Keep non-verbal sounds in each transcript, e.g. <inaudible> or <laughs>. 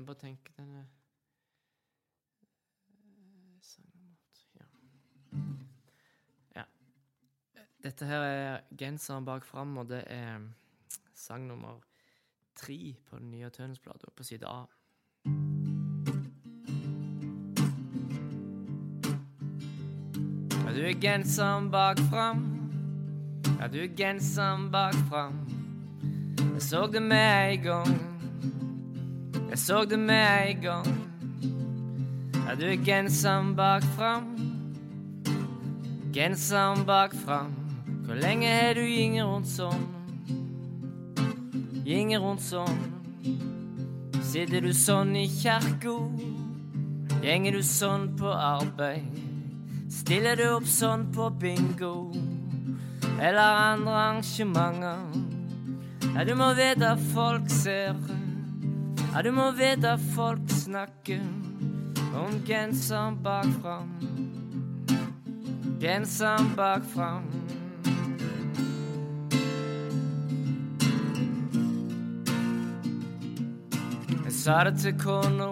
Jeg bare tenker denne Eh, Sang nummer tre, ja. ja. Dette her er Genseren bak fram, og det er sang nummer tre på den nye Tønsplata, på side A. Ja, du er genseren bak fram. Ja, du er genseren bak fram. Jeg så det med en gang. Jeg så det med en gang. Ja, du er genseren bak fram. Genseren bak fram. Hvor lenge har du gynget rundt sånn? Gynget rundt sånn. Sitter du sånn i kjerka? Gjenger du sånn på arbeid? Stiller du opp sånn på bingo? Eller andre arrangementer? Ja, du må vite folk ser. Ja, du må vite folk snakker om genseren bak fram. Genseren bakfram. Jeg sa det til kona,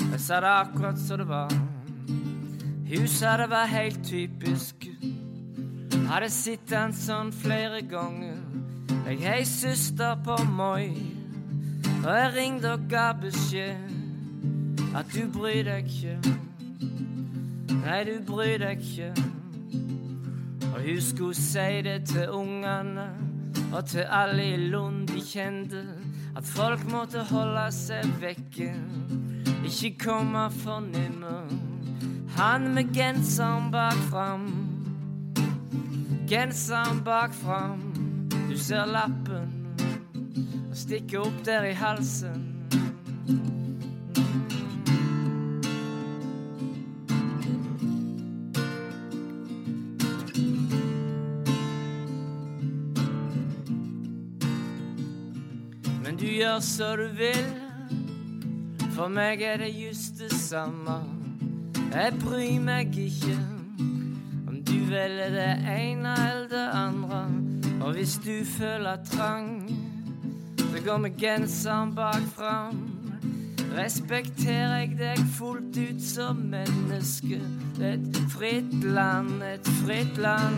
jeg sa det akkurat som det var. Hun sa det var helt typisk. Hadde sett den sånn flere ganger. Jeg har ei søster på Moi, og jeg ringte og ga beskjed at du bryr deg ikke. Nei, du bryr deg ikke. Og hun skulle si det til ungene og til alle i Lund de kjente, at folk måtte holde seg vekke, ikke komme for nærme. Han med genseren bak fram, genseren bak fram. Du ser lappen og stikke opp der i halsen. Men du gjør så du vil. For meg er det just det samme. Jeg bryr meg ikke om du velger det ene eller det andre. Og hvis du føler trang, så går med genseren bak fram. Respekterer jeg deg fullt ut som menneske. Et fritt land, et fritt land.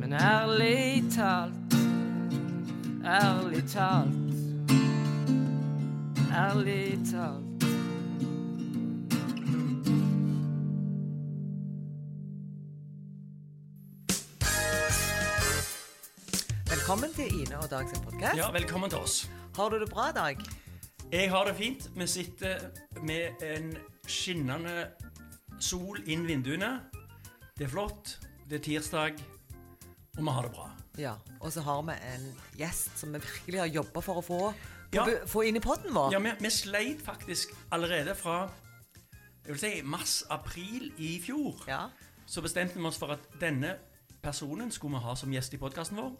Men ærlig talt Ærlig talt. Ærlig talt. Velkommen til Ine og Dag sin podkast. Ja, velkommen til oss. Har du det bra, Dag? Jeg har det fint. Vi sitter med en skinnende sol inn vinduene. Det er flott. Det er tirsdag, og vi har det bra. Ja. Og så har vi en gjest som vi virkelig har jobba for å få, Ja. få inn i podden vår. Ja, vi, vi sleit faktisk allerede fra jeg vil si mars-april i fjor. Ja. Så bestemte vi oss for at denne personen skulle vi ha som gjest i podkasten vår.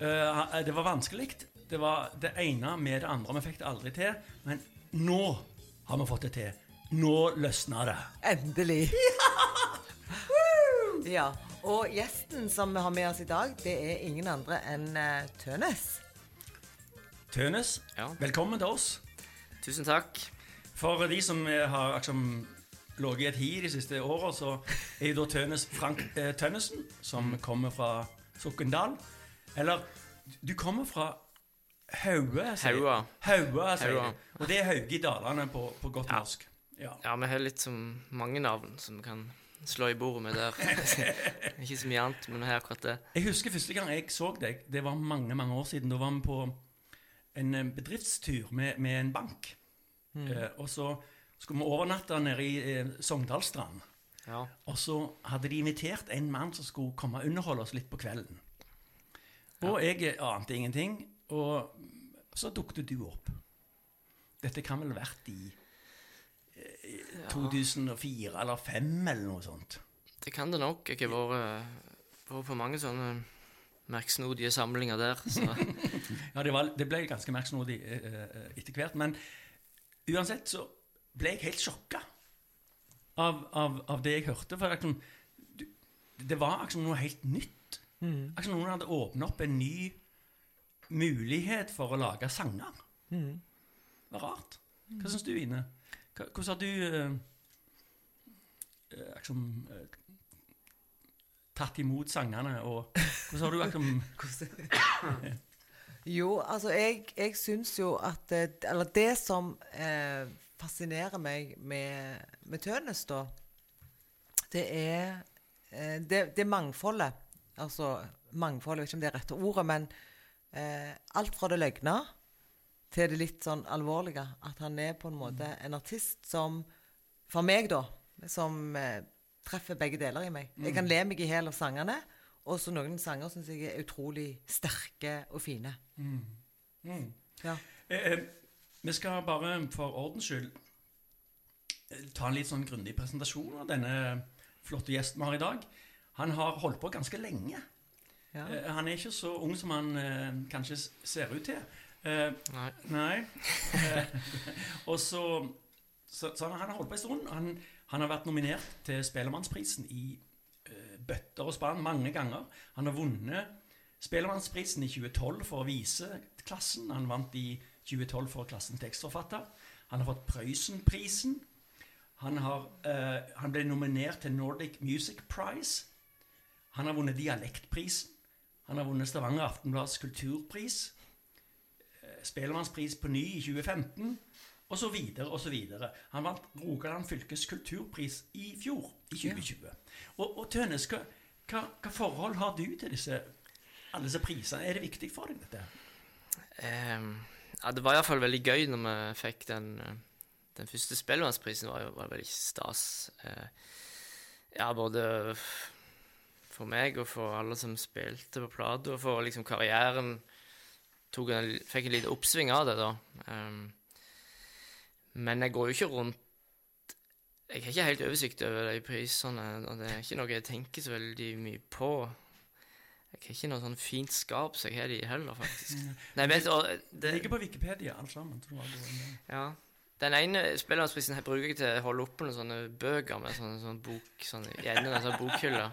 Eh, det var vanskelig. Det var det ene med det andre. Vi fikk det aldri til. Men nå har vi fått det til. Nå løsna det. Endelig. <laughs> Ja. Og gjesten som vi har med oss i dag, det er ingen andre enn uh, Tønes. Tønes, Ja. velkommen til oss. Tusen takk. For de som har liksom ligget i et hi de siste åra, så er jo da Tønes Frank eh, Tønnesen, som kommer fra Sokndal. Eller du kommer fra Haue, sier Haua. Haua, sier Haua. de. Og det er Hauge i Dalane på, på godt Ja. norsk. Ja. Ja, vi har litt som mange navn som vi kan slå i bordet med der. <laughs> Ikke så mye annet, men vi har akkurat det. Jeg husker første gang jeg så deg, det var mange mange år siden. Da var vi på en eh, bedriftstur med, med en bank. Eh, og så skulle vi overnatte nede i eh, Sogndalstrand. Ja. Og så hadde de invitert en mann som skulle komme og underholde oss litt på kvelden. Og jeg ante ingenting, og så dukket du opp. Dette kan vel ha vært i eh, 2004 eller 2005 eller noe sånt. Det kan det nok. Jeg har vært, vært på mange sånne merksnodige samlinger der. Så <laughs> Ja, det, var, det ble ganske merksnodig eh, eh, etter hvert. Men uansett så ble jeg helt sjokka av, av, av det jeg hørte. For det, det var liksom noe helt nytt. Akkurat noen hadde åpnet opp en ny mulighet for å lage sanger. det var rart. Hva syns du, Ine? Hvordan har du liksom, tatt imot sangene, og hvordan har du liksom <laughs> Jo, altså jeg, jeg syns jo at Eller det som eh, fascinerer meg med, med Tønes, da, det er eh, det, det mangfoldet. Altså mangfold, jeg vet ikke om det er rette ordet, men eh, alt fra det løgne til det litt sånn alvorlige. At han er på en måte en artist som For meg, da, som eh, treffer begge deler i meg. Jeg kan le meg i hjel av sangene. Og så noen sanger syns jeg er utrolig sterke og fine. Ja. Eh, eh, vi skal bare for ordens skyld eh, ta en litt sånn grundig presentasjon av denne flotte gjesten vi har i dag. Han har holdt på ganske lenge. ja. Eh, han er ikke så ung som han eh, kanskje ser ut til. Eh, Nei. nei. Eh, <laughs> og så, så, så han har holdt på en stund. Han, han har vært nominert til Spellemannsprisen i eh, bøtter og spann mange ganger. Han har vunnet Spellemannsprisen i 2012 for viseklassen. Han vant i 2012 for klassen tekstforfatter. Han har fått Prøysenprisen. Han, har, eh, han ble nominert til Nordic Music Prize. Han har vunnet Dialektprisen. Han har vunnet Stavanger Aftenblads kulturpris. eh, Spellemannspris på ny i 2015. Og så videre og så videre. Han vant Rogaland fylkes kulturpris i fjor, i 2020. Og, og Tønes, hva, hva, hva forhold har du til disse, alle disse prisene? Er det viktig for deg, dette? Um, ja, det var iallfall veldig gøy når vi fikk den, den første Spellemannsprisen. var jo var veldig stas. Eh, ja, både for meg og for alle som spilte på plata, og for liksom karrieren en, Fikk en liten oppsving av det, da. Um, men jeg går jo ikke rundt Jeg har ikke helt oversikt over de prisene, og det er ikke noe jeg tenker så veldig mye på. Jeg har ikke noe sånn fint skap som jeg har de heller, faktisk. Nei, men, og Det det, ligger på Wikipedia, alt sammen. ja. Den ene spillerprisen bruker jeg til å holde oppe noen sånne bøker med sånne, sånne bok sånne, i enden av en sånn bokhylle.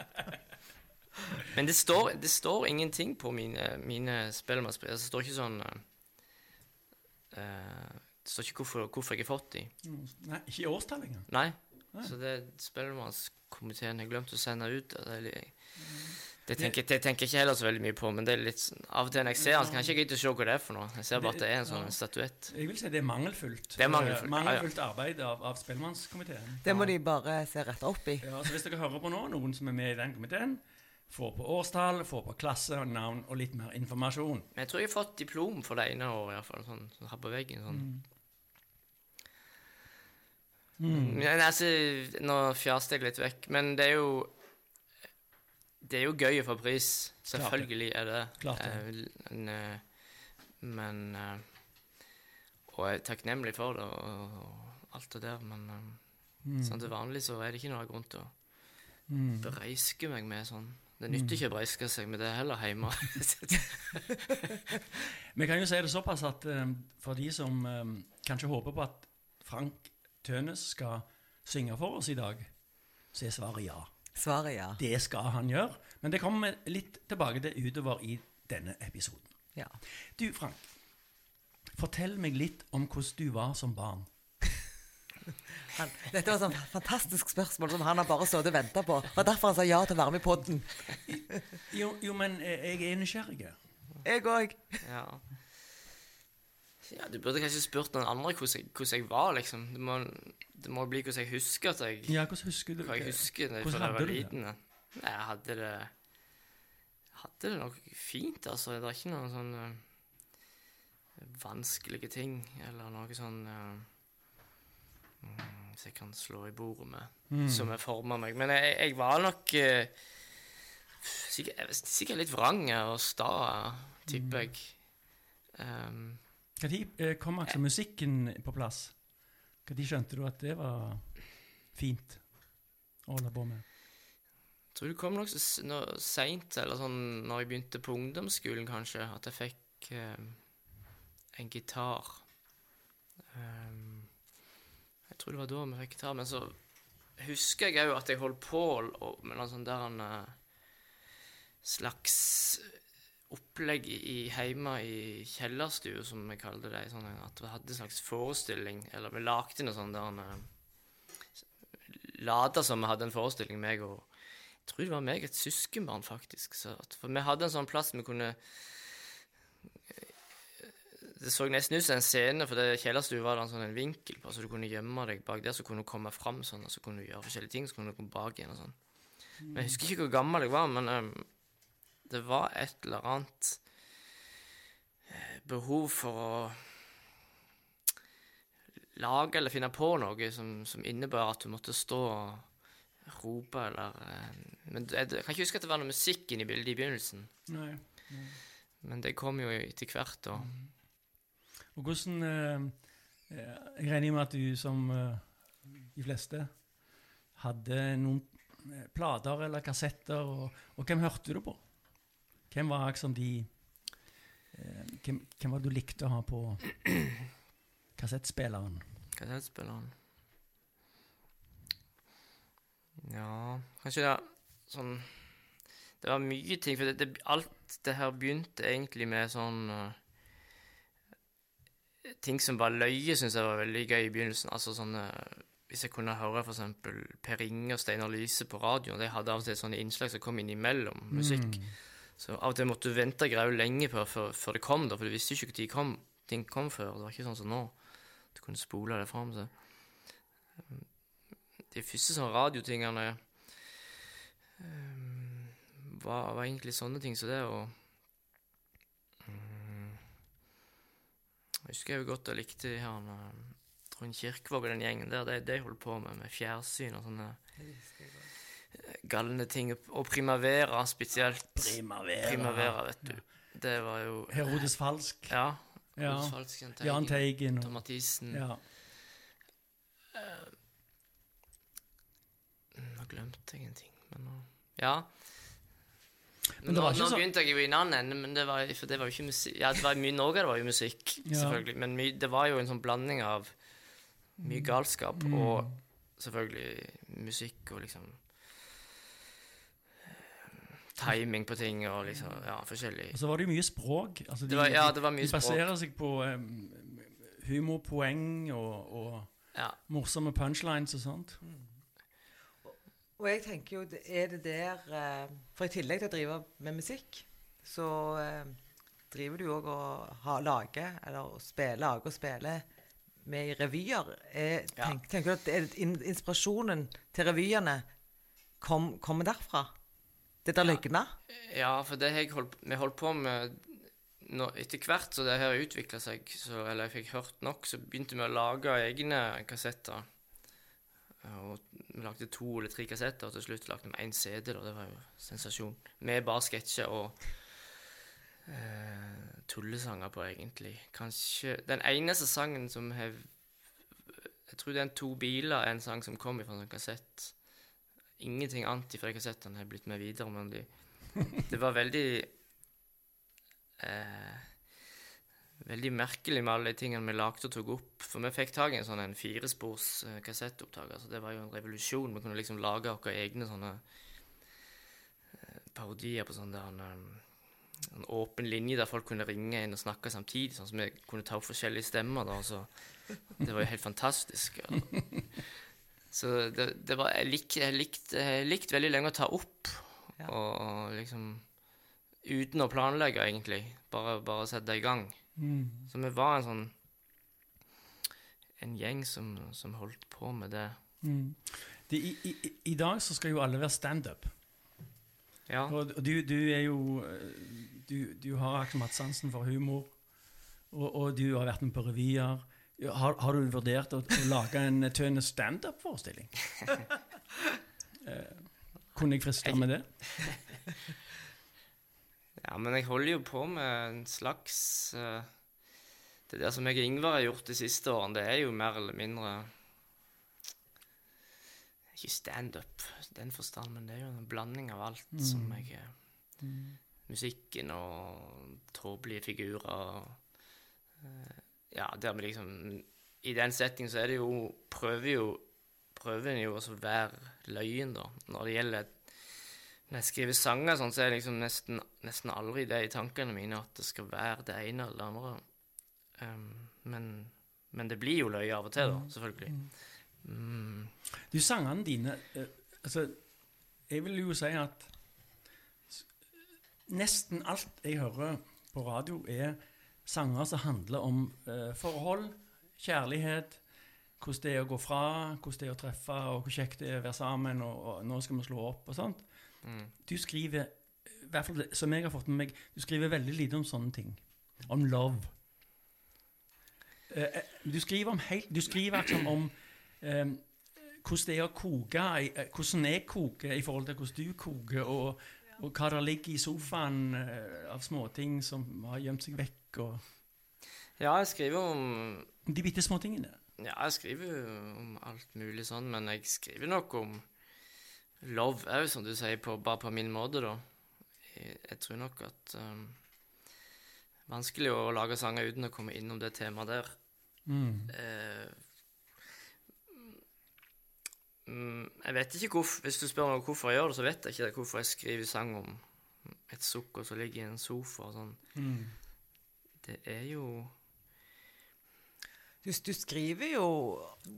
Men det står, det står ingenting på mine, mine spellemannspriser. Det står ikke sånn eh, eh, Det står ikke hvorfor, hvorfor jeg har fått de. Nei, ikke i årstall engang. Nei. Nei. Så det spellemannskomiteen har glemt å sende ut. Det, er litt- det, tenker, det tenker jeg ikke heller så veldig mye på, men det er litt sånn- av og til når jeg ser den, kan jeg ikke gidde å se hva det er for noe. Jeg ser bare at det er en sånn statuett. Jeg vil si det er mangelfullt. Det er mangelfullt, Eh, ja, ja. mangelfullt arbeid av, av Spellemannskomiteen. Det må de bare se rett opp i. Ja, så Hvis dere hører på nå, noen som er med i den komiteen, få på årstall, få på klasse navn og litt mer informasjon. Men jeg tror jeg har fått diplom for det ene året, iallfall. Sånn, sånn her på veggen. Sånn. Mm. Men altså, nå fjaste jeg litt vekk, men det er jo Det er jo gøy å få pris. Selvfølgelig er det. Klart det. Eh, men, eh, men eh, Og jeg er takknemlig for det og, og alt det der, men eh, Mm. sånn til vanlig så er det ikke noe grunn til å Mm. breiske meg med sånn. Det nytter ikke å breiske seg med det heller hjemme. <laughs> Vi kan jo si det såpass at eh, for de som eh, kanskje håper på at Frank Tønes skal synge for oss i dag, så er svaret ja. Svaret ja. Det skal han gjøre. Men det kommer vi litt tilbake til utover i denne episoden. ja. Du, Frank. Fortell meg litt om hvordan du var som barn. Han, dette var et sånn fantastisk spørsmål som han har bare stått og venta på. Det var derfor han sa ja til å være med i poden. Jo, jo men eh, jeg er nysgjerrig. Jeg òg. Ja. ja, du burde kanskje spurt noen andre hvordan jeg, hvordan jeg var, liksom. Det må, det må bli hvordan jeg husker at jeg Ja, hvordan husker du Hva jeg husker det, Hvordan fra jeg hadde var du det? liten. ja. Nei, jeg hadde det hadde det nok fint, altså. Det er ikke noen sånn vanskelige ting, eller noe sånn uh, Som jeg kan slå i bordet med, Mm. som har forma meg. Men jeg, jeg var nok uh, sikkert, sikkert litt vrang og sta, tipper jeg. Um, Når eh, kom altså musikken på plass? Når skjønte du at det var fint å holde på med? Jeg tror det kom nokså seint, eller sånn når jeg begynte på ungdomsskolen, kanskje, at jeg fikk um, en gitar. Ehm, jeg tror det var da vi fikk gitar, men så husker jeg òg at jeg holdt på med noen sånt der en eh, slags opplegg i, i hjemme i kjellerstua, som vi kalte det. Sånn at vi hadde en slags forestilling, eller vi lagde noe sånt der en, eh, Lata som vi hadde en forestilling, meg og Jeg tror det var meg et søskenbarn, faktisk. Så for vi hadde en sånn plass vi kunne det så nesten ut som en scene, for det kjellerstua var det en sånn en vinkel på, så du kunne gjemme deg bak der, så kunne du komme fram sånn, og så kunne du gjøre forskjellige ting, så kunne du komme bak igjen og sånn. Men Jeg husker ikke hvor gammel jeg var, men um, det var et eller annet eh, behov for å lage eller finne på noe som, som innebar at du måtte stå og rope eller eh, Men jeg, jeg kan ikke huske at det var noe musikk inne i bildet i begynnelsen. Nei. Men det kom jo etter hvert, da. Og hvordan eh, eh, Jeg regner med at du, som eh, de fleste, hadde noen plater eller kassetter. Og, og hvem hørte du på? Hvem var liksom de hvem, hvem var det du likte å ha på kassettspilleren? Kassettspilleren Ja, kanskje det er sånn Det var mye ting, for det, det, alt det her begynte egentlig med sånn eh, Ting som var løye, syns jeg var veldig gøy i begynnelsen. Altså sånne Hvis jeg kunne høre eksempel Per Inge og Steinar Lyse på radioen, de hadde av og til sånne innslag som kom innimellom musikk. Så av og til måtte du vente grau lenge på før, før det kom, da, for du visste ikke når kom, ting kom før. Det var ikke sånn som nå. Du kunne spole det fram. Så. De første sånne radiotingene um, var, var egentlig sånne ting som det, og Jeg husker jo godt jeg likte de her um, Trond Kirkevåg og den gjengen der. De, de holdt på med, med fjernsyn og sånne galne ting. Og Primavera spesielt. Primavera. Primavera, vet du. Det var jo Herodes Falsk. Ja. Ja. Falsk, Falsken, Jan Teigen. Tom Mathisen. ja. Nå glemte jeg en ting, men nå Ja. Men nå, nå så- begynte jeg jo i en annen ende, men det var, for det var jo ikke musikk Ja, det var mye, noe det var jo musikk, Ja. selvfølgelig, men my, det var jo en sånn blanding av mye galskap Mm. og selvfølgelig musikk og liksom eh, Timing på ting og liksom Ja, forskjellig. Og så var det jo mye språk. Altså, de, Det var, ja, det var mye de språk. baserer seg på um, humorpoeng og, og Ja. morsomme punchlines og sånt. Og jeg tenker jo, er det der eh, For i tillegg til å drive med musikk, så eh, driver du òg og lager, eller å spille, lager og spiller med i revyer. Er, Ja. tenker du at in, inspirasjonen til revyene kom, kommer derfra? Det der Ja. løgna? Ja, for det har jeg holdt, vi holdt på med nå, Etter hvert så det her utvikla seg, så, eller jeg fikk hørt nok, så begynte vi å lage egne kassetter. Og vi lagde to eller tre kassetter, og til slutt lagde vi én CD. Da. Det var jo sensasjon. Med bare sketsjer og eh, tullesanger på, egentlig. Kanskje Den eneste sangen som har Jeg tror er To biler, en sang som kom fra en kassett. Ingenting annet fra de kassettene har blitt med videre, men de, det var veldig eh, Veldig merkelig med alle de tingene vi lagde og tok opp. For vi fikk tak i en sånn en firespors eh, kassettopptaker, så det var jo en revolusjon. Vi kunne liksom lage våre egne sånne eh, parodier på sånn der en, eh, en åpen linje der folk kunne ringe inn og snakke samtidig, sånn som vi kunne ta opp forskjellige stemmer. da, så Det var jo helt fantastisk. Og, så det, det var Jeg lik- jeg likte jeg likte veldig lenge å ta opp, Ja. og, og liksom Uten å planlegge, egentlig. Bare, bare sette i gang. Mm. Så vi var en sånn En gjeng som, som holdt på med det. Mm. Det, i, i, I dag så skal jo alle være standup. Ja. Og og du, du er jo Du, du har liksom hatt sansen for humor, og, og du har vært med på revyer. Har, har du vurdert å, å lage en tønne standup-forestilling? <laughs> eh, kunne jeg friste med det? <laughs> ja, men jeg holder jo på med en slags uh, Det der som jeg og Ingvar har gjort de siste årene, det er jo mer eller mindre Ikke standup i den forstand, men det er jo en blanding av alt Mm. som jeg mm. Musikken og tåpelige figurer og uh, Ja, der vi liksom I den settingen så er det jo Prøver jo Prøver en jo også å være løyen, da, når det gjelder Når jeg skriver sanger, sånn, så er det liksom nesten, nesten aldri det i tankene mine at det skal være det ene eller det andre. Um, men, men det blir jo løye av og til, da, selvfølgelig. Mm. Du, sangene dine eh, Altså, jeg vil jo si at nesten alt jeg hører på radio, er sanger som handler om uh, forhold, kjærlighet, hvordan det er å gå fra, hvordan det er å treffe, og hvor kjekt det er å være sammen, og, og nå skal vi slå opp, og sånt. Mm. Du skriver, i hvert fall som jeg har fått med meg, du skriver veldig lite om sånne ting. Om love. Eh, eh, du skriver om helt, du skriver liksom om eh, hvordan det er å koke, eh, hvordan jeg koker i forhold til hvordan du koker, og, og hva det ligger i sofaen eh, av småting som har gjemt seg vekk, og Ja, jeg skriver om de bitte små tingene. Ja, jeg skriver jo om alt mulig sånn, men jeg skriver nok om love òg, som du sier, på, bare på min måte, da. Jeg, jeg tror nok at um, Vanskelig å lage sanger uten å komme innom det temaet der. Mm. Uh, jeg vet ikke hvorfor Hvis du spør meg hvorfor jeg gjør det, så vet jeg ikke det, hvorfor jeg skriver sang om et sukker som ligger i en sofa og sånn. Mm. Det er jo Du, du skriver jo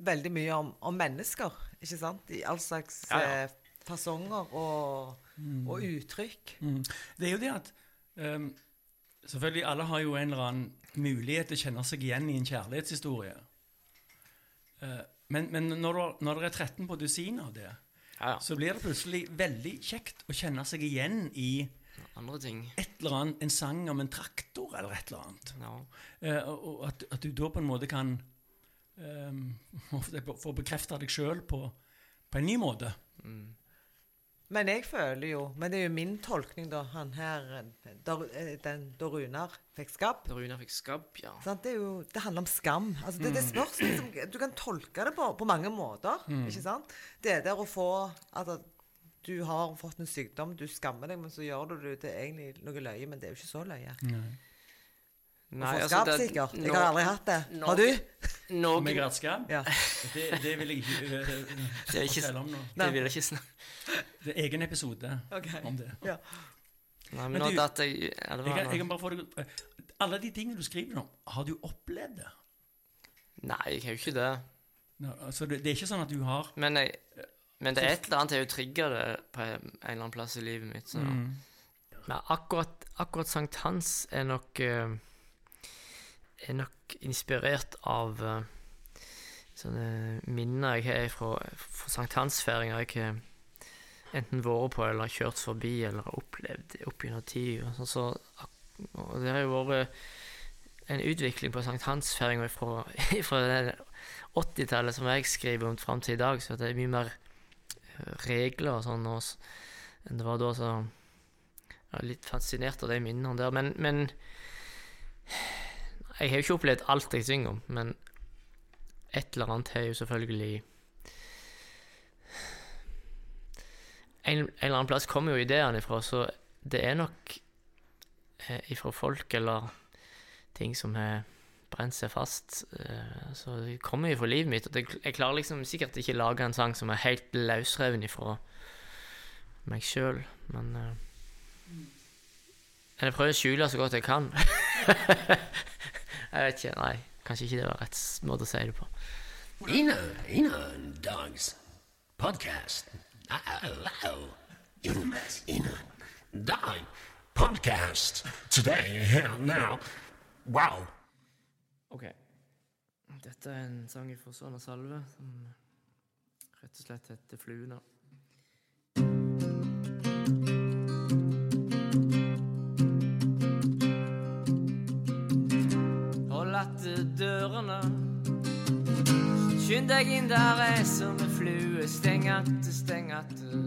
veldig mye om, om mennesker, ikke sant? I all slags Ja, ja. eh, fasonger og, og uttrykk. Mm. Det er jo det at um, Selvfølgelig, alle har jo en eller annen mulighet til å kjenne seg igjen i en kjærlighetshistorie. Uh, men men når, du, når det er 13 på dusin av det, Ja, ja. så blir det plutselig veldig kjekt å kjenne seg igjen i Andre ting. et eller annet, en sang om en traktor eller et eller annet. Ja. Eh, og at, at du da på en måte kan eh, få bekrefte deg sjøl på, på en ny måte. Mm. Men jeg føler jo Men det er jo min tolkning, da. Han her Da, eh, den, da Runar fikk skabb. Da Runar fikk skabb, ja. Sånn, Det, er jo, det handler om skam. Altså, det, det spørs liksom, Du kan tolke det på, på mange måter. ikke sant? Det der å få at du har fått en sykdom, du skammer deg, men så gjør du det til egentlig noe løye. Men det er jo ikke så løye. Nei, få altså, det- sikkert. Jeg har aldri hatt det. Har du? Har hatt skabb? Ja. Det, det vil jeg ikke uh, Det <laughs> ikke- fortelle om nå. det vil jeg ikke snakke <laughs> Det er egen episode okay. om det. Ja. Nei, men, Men nå du- datt jeg Jeg kan, jeg kan bare få det eh, Alle de tingene du skriver om, har du opplevd det? Nei, jeg har jo ikke det. Nå, altså det, det er ikke sånn at du har Men, jeg, men det er et eller annet jeg jo trigger det på en eller annen plass i livet mitt. Så. Mm. Men akkurat, akkurat sankthans er nok eh, Er nok inspirert av eh, sånne minner jeg har fra, fra sankthansfeiringer jeg har enten vært på eller kjørt forbi eller opplevd opp gjennom tida. Sånn, så, og det har jo vært en utvikling på sankthansfeiringa fra, <laughs> fra det 80-tallet som jeg skriver om fram til i dag, så det er mye mer regler og sånn Og det var da. så jeg er litt fascinert av de minnene der. Men, men Jeg har jo ikke opplevd alt jeg synger om, men et eller annet har jo selvfølgelig en, en eller annen plass kommer jo ideene ifra, så det er nok eh, ifra folk eller ting som har brent seg fast. Eh, så det kommer jo fra livet mitt. Og jeg klarer liksom sikkert ikke lage en sang som er helt løsreven ifra meg sjøl, men eh, jeg prøver å skjule så godt jeg kan. <laughs> jeg vet ikke. Nei, kanskje ikke det var rett måte å si det på. Hello. Ina, Ina Podcast. Today, here, now. Wow. Ok. Dette er en sang fra Svan og Salve som rett og slett heter 'Fluene'. Hold att dørene. Skynd deg inn, der er som en flue. Steng atte, steng atte.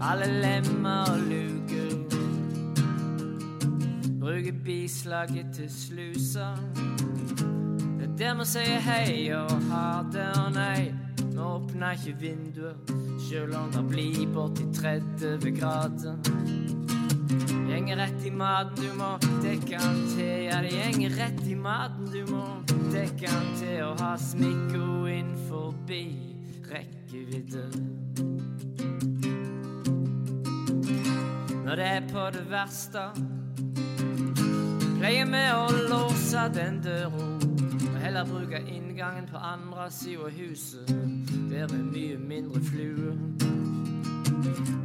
Alle lemmer og luker. Bruker bislaget til slusa. Det er der vi sier hei og ha det og nei. Vi åpner ikke vinduer, sjøl om det blir borti 30 grader. Gjenger rett i maten, du må dekke den til. Ja, det gjenger rett i maten, du må dekke den til. Og ha smikko inn forbi rekkevidde. når det er på det verste. Pleier vi å låse den døra og heller bruke inngangen på andre sida av huset, der er mye mindre fluer.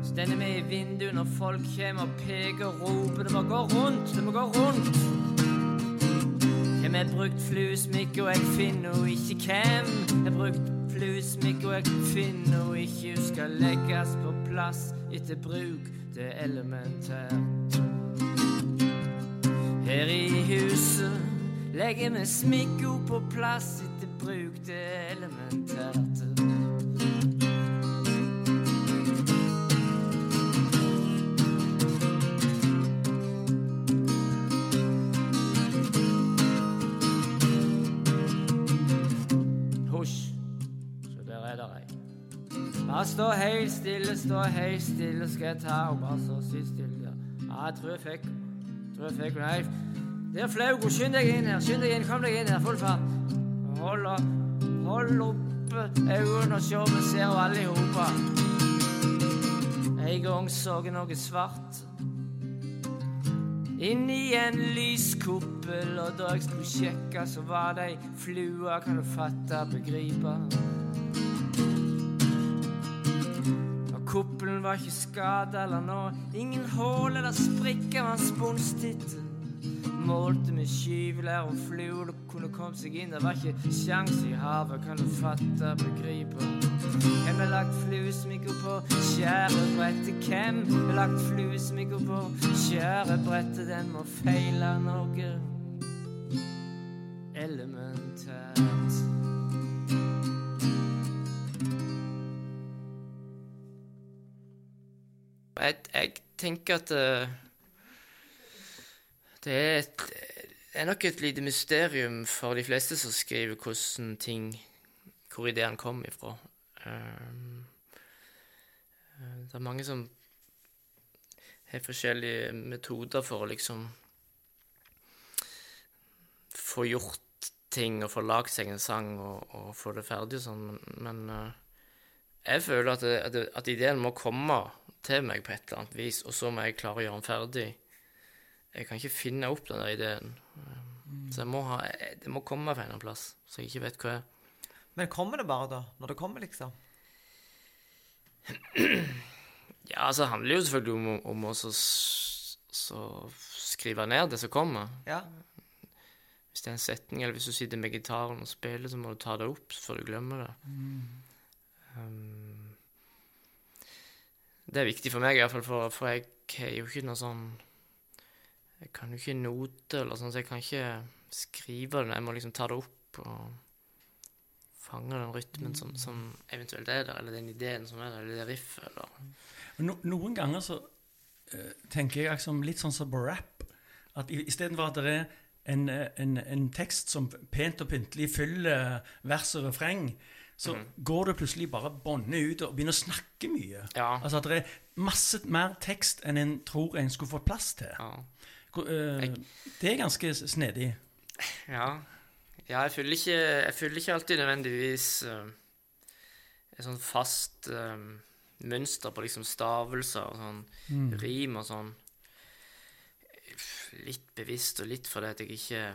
Stender vi i vinduet når folk kommer og peker og roper 'det må gå rundt', det må gå rundt'. Hvem har brukt fluesmykke, og jeg finner ikke hvem har brukt fluesmykke, og jeg finner ikke hun skal legges på plass etter bruk. Det er elementært. Her i huset legger vi smikko på plass etter bruk. Det er. Husj, så der er det ei. Bare stå helt stille, stå helt stille, skal jeg ta henne. Bare så sy stille. Ja, jeg tror jeg fikk Jeg fikk Nei, der flaug hun. Skynd deg inn her, skynd deg inn, kom deg inn her. Full fart. Hold, hold oppe øynene og se om vi ser henne alle i hopa. En gang så jeg noe svart. Inni en lyskuppel, og da jeg skulle sjekke, så var det ei flue, kan du fatte, begripe. Og var ikke skada eller noe, ingen hull eller sprikker, var spunstitt. Målte med skyvler og fluer, det kunne kommet seg inn, det var ikke sjans i havet, kan du fatte, begripe. Hvem har lagt fluesmykker på skjærebrettet? Hvem har lagt fluesmykker på skjærebrettet? Den må feile noe elementært. Jeg, jeg tenker at eh, det er, et, det er nok et lite mysterium for de fleste som skriver hvordan ting Hvor ideen kom ifra. Eh, det er mange som har forskjellige metoder for å liksom få gjort ting og få lagd seg en sang og, og få det ferdig og sånn, men eh, jeg føler at, det, at, det, at ideen må komme til meg på et eller annet vis, og så må jeg klare å gjøre den ferdig. Jeg kan ikke finne opp den der ideen. Så jeg må ha, det må komme fra en annen plass, så jeg ikke vet hva er. Men kommer det bare, da? Når det kommer, liksom? <clears throat> Ja, altså, det handler jo selvfølgelig om, om å skrive ned det som kommer. Ja. Hvis det er en setning, eller hvis du sitter med gitaren og spiller, så må du ta det opp før du glemmer det. Um, det er viktig for meg, iallfall, for, for jeg har jo ikke noe sånn Jeg kan jo ikke note eller sånn, så jeg kan ikke skrive det. Jeg må liksom ta det opp og fange den rytmen som, som eventuelt er der, eller den ideen som er der, eller det riffet, eller No, noen ganger så eh, tenker jeg liksom litt sånn som på rap. At i- istedenfor at det er en, eh, en, en tekst som pent og pyntelig fyller vers og refreng, så går det plutselig bare båndet ut og begynner å snakke mye. Ja. Altså at det er masse mer tekst enn en tror en skulle fått plass til. Ja. Hvor, eh, det er ganske snedig. Ja, ja jeg, føler ikke, jeg føler ikke alltid nødvendigvis uh, et sånn fast uh, mønster på liksom stavelser og sånn rim og sånn. Litt bevisst og litt fordi at jeg ikke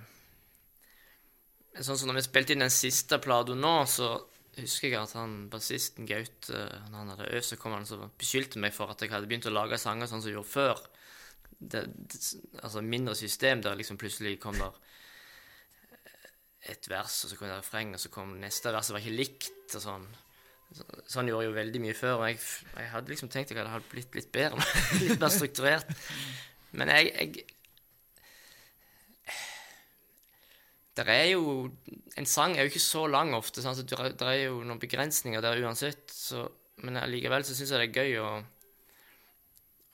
Sånn som når vi spilte inn den siste plata nå, så husker jeg at han bassisten Gaute, når han hadde øvd, så kom han og beskyldte meg for at jeg hadde begynt å lage sanger sånn som jeg gjorde før. Det, det, altså mindre system der liksom plutselig kom der et vers, og så kom det refreng, og så kom neste vers, det var ikke likt, og sånn. Så, sånn gjorde jeg jo veldig mye før, og jeg, jeg hadde liksom tenkt jeg hadde blitt litt bedre, <laughs> litt mer strukturert. Men jeg, jeg Det er jo En sang er jo ikke så lang ofte, så det er- jo noen begrensninger der uansett, så, men allikevel så syns jeg det er gøy å,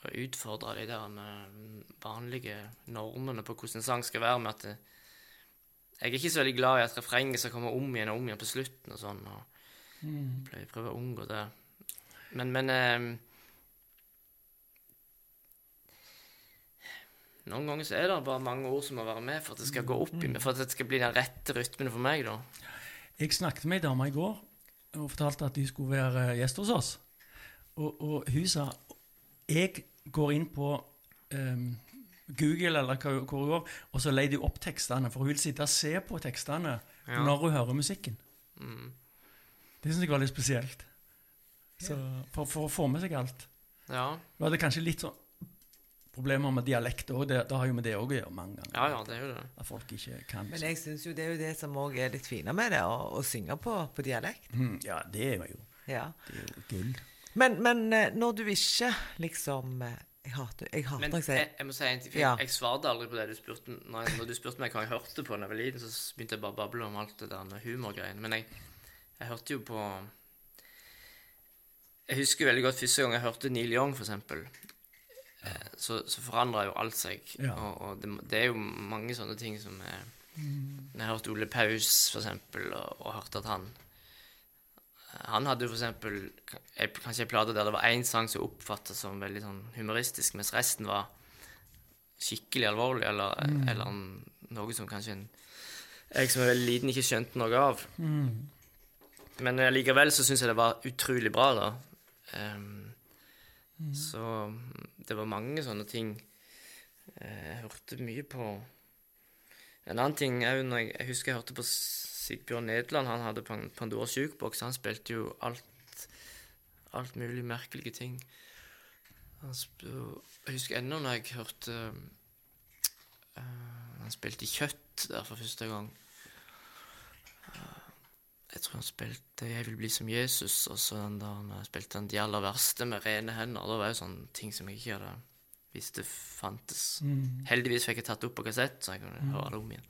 å utfordre de der eh, vanlige normene på hvordan en sang skal være, med at det, jeg er ikke så veldig glad i at refrenget skal komme om igjen og om igjen på slutten og sånn. og pleier prøver å unngå det. Men, men Noen ganger så er det bare mange ord som må være med for at det skal gå opp i meg, for at det skal bli den rette rytmen for meg, da. Jeg snakket med ei dame i går og fortalte at de skulle være gjest hos oss. Og, og hun sa jeg går inn på um, Google eller hva hun går, og så leier de opp tekstene, for hun vil sitte og se på tekstene Ja. når hun hører musikken. Mm. Det syns jeg var litt spesielt. Så, for, for å få med seg alt. Ja. Nå hadde kanskje litt sånn problemer med dialekt òg. Det, det har jo med det òg å gjøre mange ganger. ja, ja, det er jo det. At folk ikke kan Men jeg syns jo det er jo det som òg er litt fine med det, å, å synge på, på dialekt. Mm, Ja, det er jo, Ja. det er jo gull. Men, men eh, når du ikke liksom eh, Jeg hater, jeg hater Men jeg jeg, jeg må si en ting. for Ja. Jeg, svarte aldri på det du spurte Når, når du spurte meg hva jeg hørte på da jeg var liten, så begynte jeg bare å bable om alt det der med humorgreiene. Men jeg, jeg hørte jo på Jeg husker veldig godt første gang jeg hørte Neil Young. Eh, Så, så forandrer jo alt seg. Ja. Og, og det, det er jo mange sånne ting som er Når jeg hørt Ole Paus, for eksempel, og, og hørt at han han hadde jo for eksempel kanskje en plate der det var én sang som oppfattes som veldig sånn humoristisk, mens resten var skikkelig alvorlig, eller, eller noe som kanskje en, jeg som er veldig liten ikke skjønte noe av. Men eh, likevel så syns jeg det var utrolig bra, da. Ehm, Så det var mange sånne ting. Eh, Jeg hørte mye på En annen ting er jo når jeg, jeg husker jeg hørte på Sigbjørn Nederland. Han hadde Pan- Pandoras jukeboks. Han spilte jo alt alt mulig merkelige ting. Jeg husker ennå når jeg hørte uh, Han spilte kjøtt der for første gang. Eh, jeg tror han spilte 'Jeg vil bli som Jesus', og så den der han spilte han 'De aller verste' med rene hender. Det var jo sånne ting som jeg ikke hadde visste fantes. Heldigvis fikk jeg tatt det opp på kassett, så jeg kunne høre det om igjen.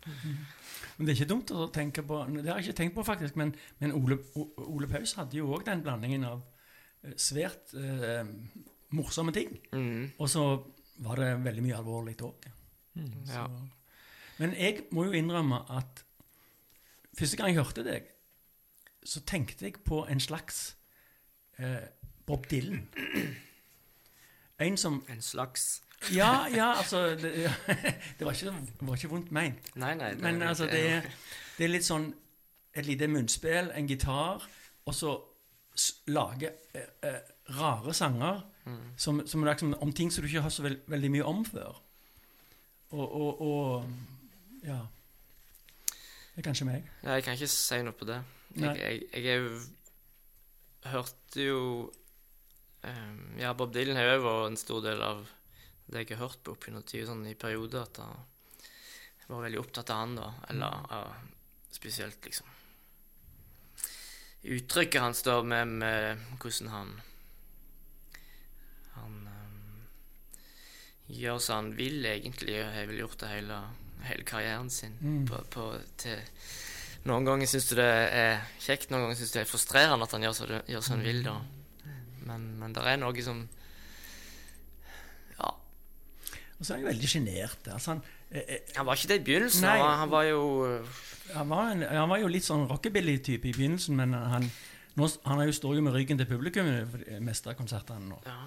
Men det er ikke dumt å tenke på Det har jeg ikke tenkt på, faktisk. Men, men Ole, Ole Paus hadde jo òg den blandingen av eh, svært eh, morsomme ting. Mhm. Og så var det veldig mye alvorlig òg. Ja. Men jeg må jo innrømme at første gang jeg hørte deg, så tenkte jeg på en slags eh, Bob Dylan. En som En slags Ja, ja, altså Det, <laughs> det, var, ikke, det var ikke vondt meint. Nei, nei. Men altså, det er, det er litt sånn et lite munnspill, en gitar, og så lage eh, eh, rare sanger som, som er liksom om ting som du ikke har så veld, veldig mye om før. Og, og, og Ja. Det er kanskje meg. Ja, jeg kan ikke si noe på det. Jeg, jeg, jeg Hørte jo um, Ja, Bob Dylan har jo vært en stor del av det jeg har hørt på opp gjennom tida, sånn i perioder at jeg var veldig opptatt av han, da. Eller av spesielt, liksom Uttrykket hans, da, med, med hvordan han Han um, gjør som han vil, egentlig. og Har vel gjort det hele, hele karrieren sin. På, på, til Noen ganger syns du det er kjekt, noen ganger syns du det er frustrerende at han gjør så du, gjør som han vil. da. Men, men det er noe som Ja. Og så er han veldig sjenert. Altså, han, eh, eh, Han var ikke det i begynnelsen. Nei. Han, var- jo han, var en, han var jo litt sånn rockebilly-type i begynnelsen, men han, nå, han er jo, står jo med ryggen til publikum i det meste av konsertene nå. Ja.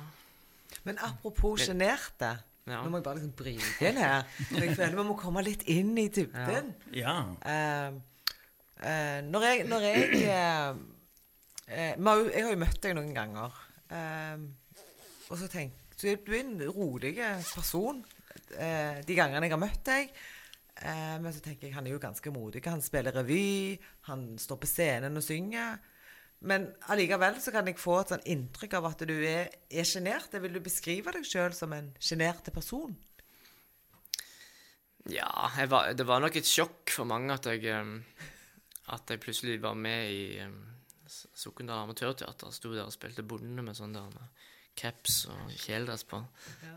Men apropos sjenerte. Ja. Nå må jeg bare liksom bryte inn her. For jeg føler vi må komme litt inn i dybden. Ja. Eh, eh, når jeg, når jeg eh, eh, har Jeg har jo møtt deg noen ganger. Eh, og så tenk, så Du er en rolig person eh, de gangene jeg har møtt deg. Eh, men så tenker jeg han er jo ganske modig. Han spiller revy, han står på scenen og synger. Men allikevel så kan jeg få et sånn inntrykk av at du er, er sjenert. Vil du beskrive deg sjøl som en sjenerte person? Ja, var, det var nok et sjokk for mange at jeg At jeg plutselig var med i um, Sokndal Amatørteater. Sto der og spilte Bondene med sånn der kaps caps og kjeledress på.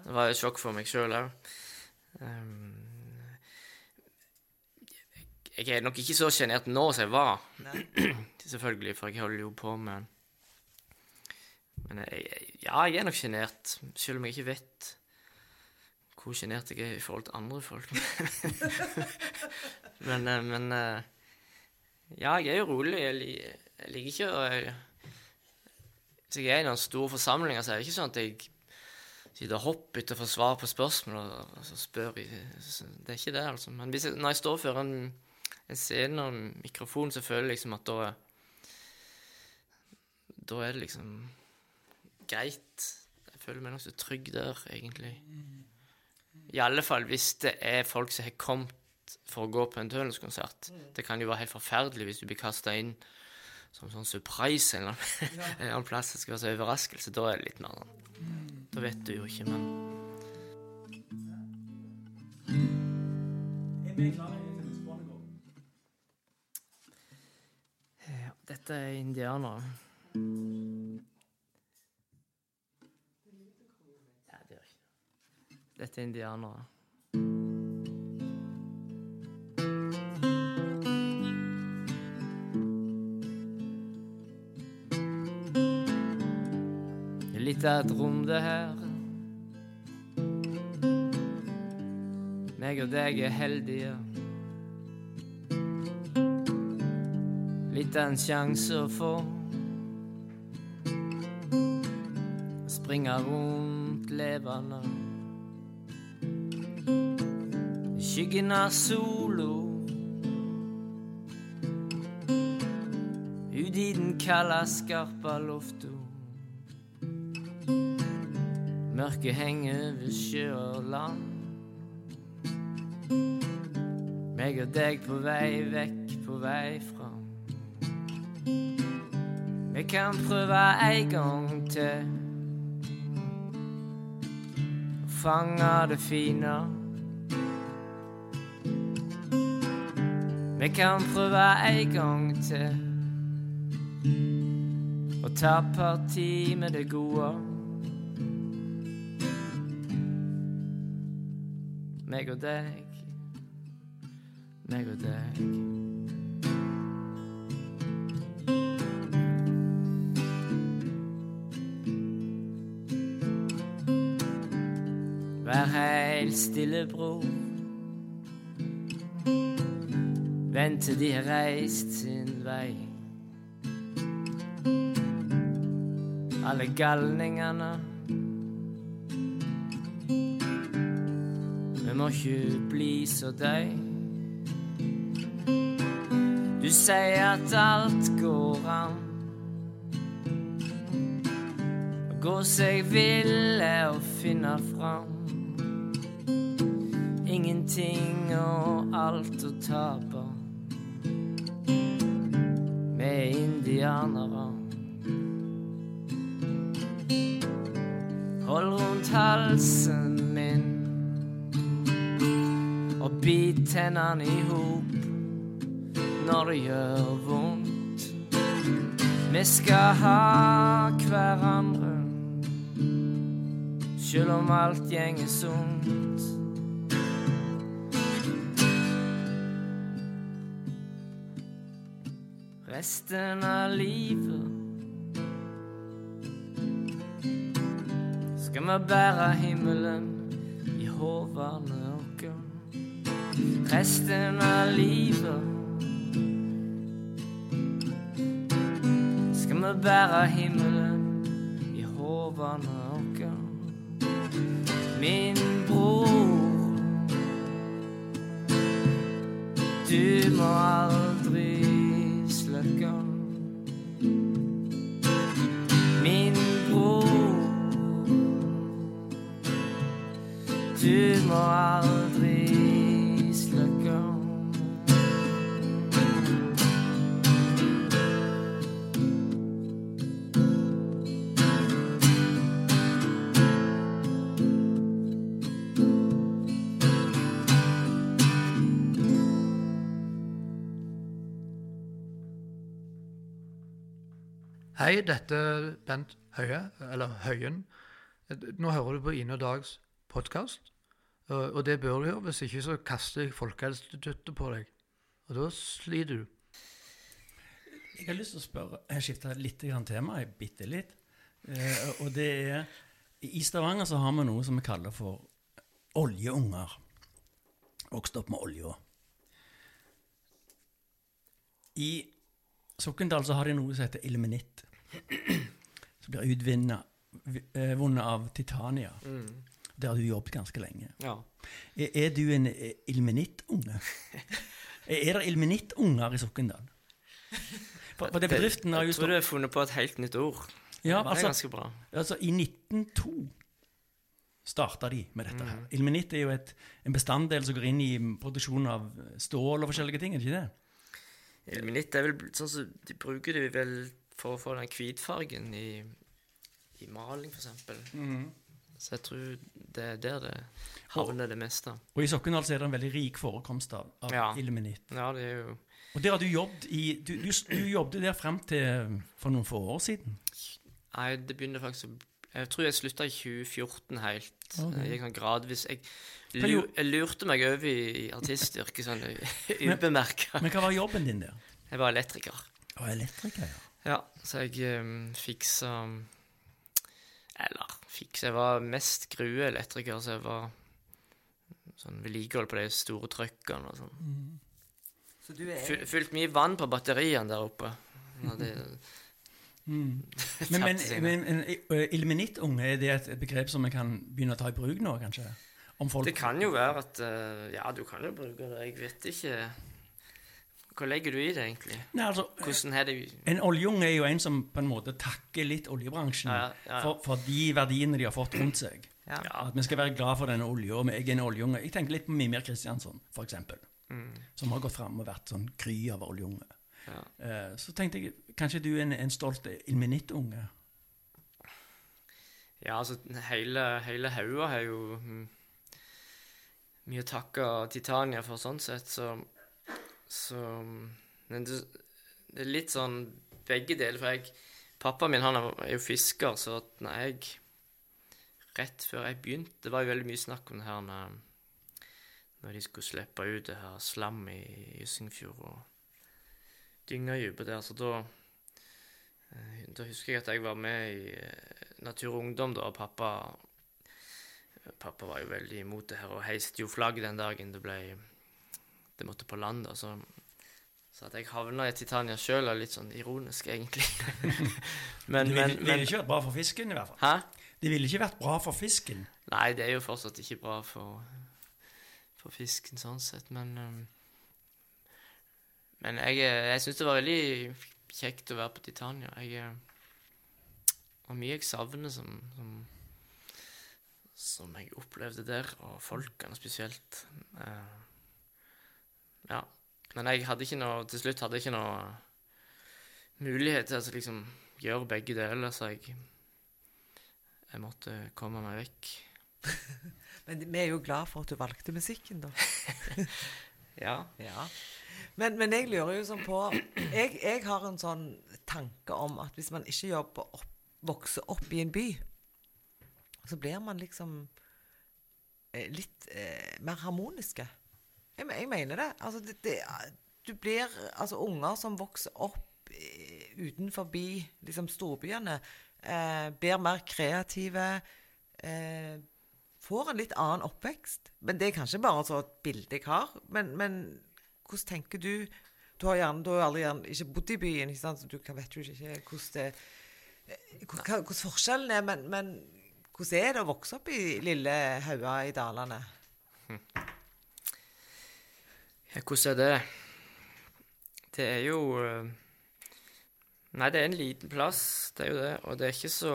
Det var et sjokk for meg sjøl òg. jeg er nok ikke så sjenert nå som jeg var, <clears throat> selvfølgelig, for jeg holder jo på med Men jeg, jeg- ja, jeg er nok sjenert, selv om jeg ikke vet hvor sjenert jeg er i forhold til andre folk. <laughs> <laughs> men, eh, men eh, Ja, jeg er jo rolig. Jeg, jeg liker ikke å Hvis jeg er i noen store forsamlinger, så er det ikke sånn at jeg sitter og hopper etter å få svar på spørsmål og, så spør jeg. Det er ikke det, altså. Men jeg, når jeg står foran en, en scene og en mikrofon, så føler jeg liksom at da Da er det liksom greit. Jeg føler meg nokså trygg der, egentlig. I alle fall hvis det er folk som har kommet for å gå på en Tønnes-konsert. Det kan jo være helt forferdelig hvis du blir kasta inn som sånn surprise en eller annen, <laughs> en eller annen plass. Det skal være så overraskelse. Da er det litt mer sånn Da vet du jo ikke, men Ja, dette er indianere. Ja, det gjør ikke. Dette er indianere. Det litt av et rom, det her. Meg og deg er heldige. Litt av en sjanse å få. Springe rundt levende. Skyggen av solo. Ut i den kalde, skarpe lufta. Mørket henger ved sjø og land. Meg og deg på vei vekk, på vei fram. Vi kan prøve en gang til. Fange det fine. Vi kan prøve en gang til. Å ta parti med det gode. Meg og deg, meg og deg. Vær heilt stille, bror. Vent til de har reist sin vei. Alle galningene må ikke bli så deg. Du sier at alt går an. Å gå seg ville og finne fram. Ingenting og alt å tape. Med er indianere. Hold rundt halsen min bit tennene i hop når det gjør vondt. Vi skal ha hverandre, sjøl om alt gjenger sunt. Resten av livet skal vi bære himmelen i hovene resten av livet skal vi bære himmelen i våre. Min bror, du må aldri slukke. Min du Hei, dette Bent Høie, eller Høien. Nå hører du på Ine og Dags podkast, og det bør du gjøre. Hvis ikke så kaster jeg Folkehelseinstituttet på deg, og da sliter du. Jeg har lyst til å spørre, jeg skifter litt tema, bitte litt. Eh, og det er I Stavanger så har vi noe som vi kaller for oljeunger. Vokst opp med olja. I Sokndal så har de noe som heter ilmenitt. <clears throat> Som blir utvunnet av Titania. Der har du jobbet ganske lenge. Ja. Er, er du en eh, ilmenittunge? <laughs> er det ilmenittunger i Sokndal? For, for det bedriften har jo Jeg tror du har funnet på et helt nytt ord. Ja, det er altså, ganske bra. altså I 1902 starta de med dette. Mm. her. Ilmenitt er jo et, en bestanddel som går inn i produksjon av stål og forskjellige ting, er det ikke det? Ilmenitt er vel sånn som De bruker det vel for å få den hvitfargen i, i maling, for eksempel. Så jeg tror det er der det havner det meste. Og i Sokndal er det en veldig rik forekomst av, av Ja. ilmenitt. Ja, det er jo Og der har du jobbet i Du, du, du jobbet der frem til for noen få år siden. Nei, det begynner faktisk å Jeg tror jeg slutta i 2014 helt. Okay. Jeg gikk sånn gradvis Jeg, jeg lurte meg over i artistyrket sånn <laughs> ubemerka. Men hva var jobben din der? Jeg var elektriker. Og elektriker, ja. Ja, så jeg um, fiksa Eller fiksa Jeg var mest grueelektriker, så jeg var sånn vedlikehold på de store trøkkene og sånn. Så du er Fyl, fylt mye vann på batteriene der oppe. Ja, Mm. <laughs> Men, men, men en eh, ilmenittunge, er det et begrep som vi kan begynne å ta i bruk nå, kanskje? Om folk det kan jo være at uh, Ja, du kan jo bruke det. Jeg vet ikke Hva legger du i det, egentlig? Nei, altså, Hvordan er det En oljeunge er jo en som på en måte takker litt oljebransjen Ja, ja, ja. For, for de verdiene de har fått rundt seg. At vi skal være glad for denne olja. Jeg er en oljeunge. Jeg tenker litt på Mimir Kristiansson, eksempel. Mm. Som har gått fram og vært sånn kry av oljeunge. Ja. Eh, så tenkte jeg kanskje du er en, en stolt ilmenittunge. Ja, altså, hele, hele Haua har jo mm, mye å takke Titania for, sånn sett, så Så Men det, det er litt sånn begge deler, for jeg Pappaen min han er jo fisker, så at når jeg Rett før jeg begynte Det var jo veldig mye snakk om det her når, når de skulle slippe ut det her slam i Ysingfjord og dyngedypet der, så da eh, Da husker jeg at jeg var med i eh, Natur og Ungdom, da, og pappa Pappa var jo veldig imot det her, og heiste jo flagg den dagen det ble Det måtte på land, da, så så at jeg havna i Titania sjøl er litt sånn ironisk, egentlig. <laughs> men, Det ville, men, ville ikke vært bra for fisken, i hvert fall. Hæ? Det ville ikke vært bra for fisken. Nei, det er jo fortsatt ikke bra for, for fisken sånn sett, men um, Men jeg, jeg syns det var veldig kjekt å være på Titania. Jeg eh, Og mye jeg savner som, som Som jeg opplevde der, og folkene spesielt. Eh, ja. Men jeg hadde ikke noe Til slutt hadde jeg ikke noe mulighet til å altså, liksom gjøre begge deler, så jeg jeg måtte komme meg vekk. <laughs> Men vi er jo glad for at du valgte musikken, da. <laughs> Ja. Ja. Men, men jeg lurer jo sånn på jeg, jeg har en sånn tanke om at hvis man ikke jobber opp, vokser opp i en by, så blir man liksom eh, litt eh, mer harmoniske. Jeg, jeg mener det. Altså, det, det Du blir Altså, unger som vokser opp utenfor liksom storbyene, eh, blir mer kreative. Eh, får en litt annen oppvekst. Men det er kanskje bare så et bilde jeg har. Men, men hvordan tenker du Du har gjerne, du har aldri gjerne ikke bodd i byen, ikke sant? så du vet jo ikke hvordan det eh, Hvordan forskjellen er, men, men hvordan er det å vokse opp i lille Haua i Dalane? Hvordan er det? Det er jo eh, Nei, det er en liten plass, det er jo det. Og det er ikke så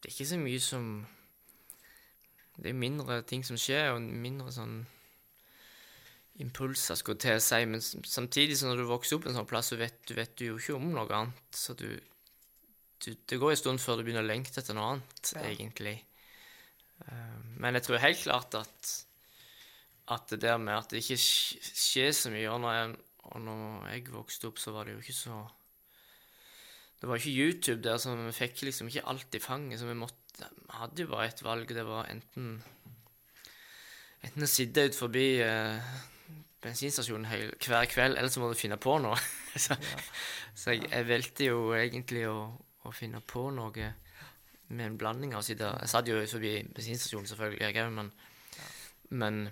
Det er ikke så mye som Det er mindre ting som skjer, og mindre sånn impulser, skulle til å si. Men samtidig, så når du vokser opp en sånn plass, så vet du, vet du jo ikke om noe annet. Så du, du Det går en stund før du begynner å lengte etter noe annet, Ja. egentlig. Eh, men jeg tror helt klart at at det der med at det ikke skjer så mye når jeg, og når jeg vokste opp, så var det jo ikke så Det var ikke YouTube der, så vi fikk liksom ikke alt i fanget. Så vi måtte Vi hadde jo bare ett valg, og det var enten Enten å sitte ut forbi eh, bensinstasjonen heil, hver kveld, eller så må du finne på noe. <laughs> så så jeg, jeg valgte jo egentlig å, å finne på noe med en blanding av å sitte Jeg satt jo ut forbi bensinstasjonen, selvfølgelig, jeg òg, men men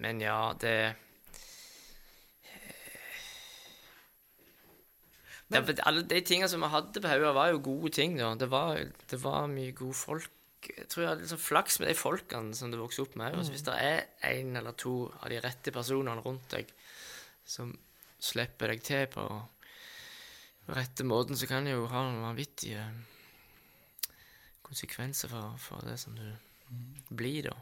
Men ja, det Men- det, Alle de tingene som vi hadde på hodet, var jo gode ting. da. Det var, det var mye gode folk. Jeg tror jeg hadde sånn flaks med de folkene som du vokste opp med. Altså, hvis det er én eller to av de rette personene rundt deg som slipper deg til på rette måten, så kan det jo ha noen vanvittige konsekvenser for, for det som du blir, da.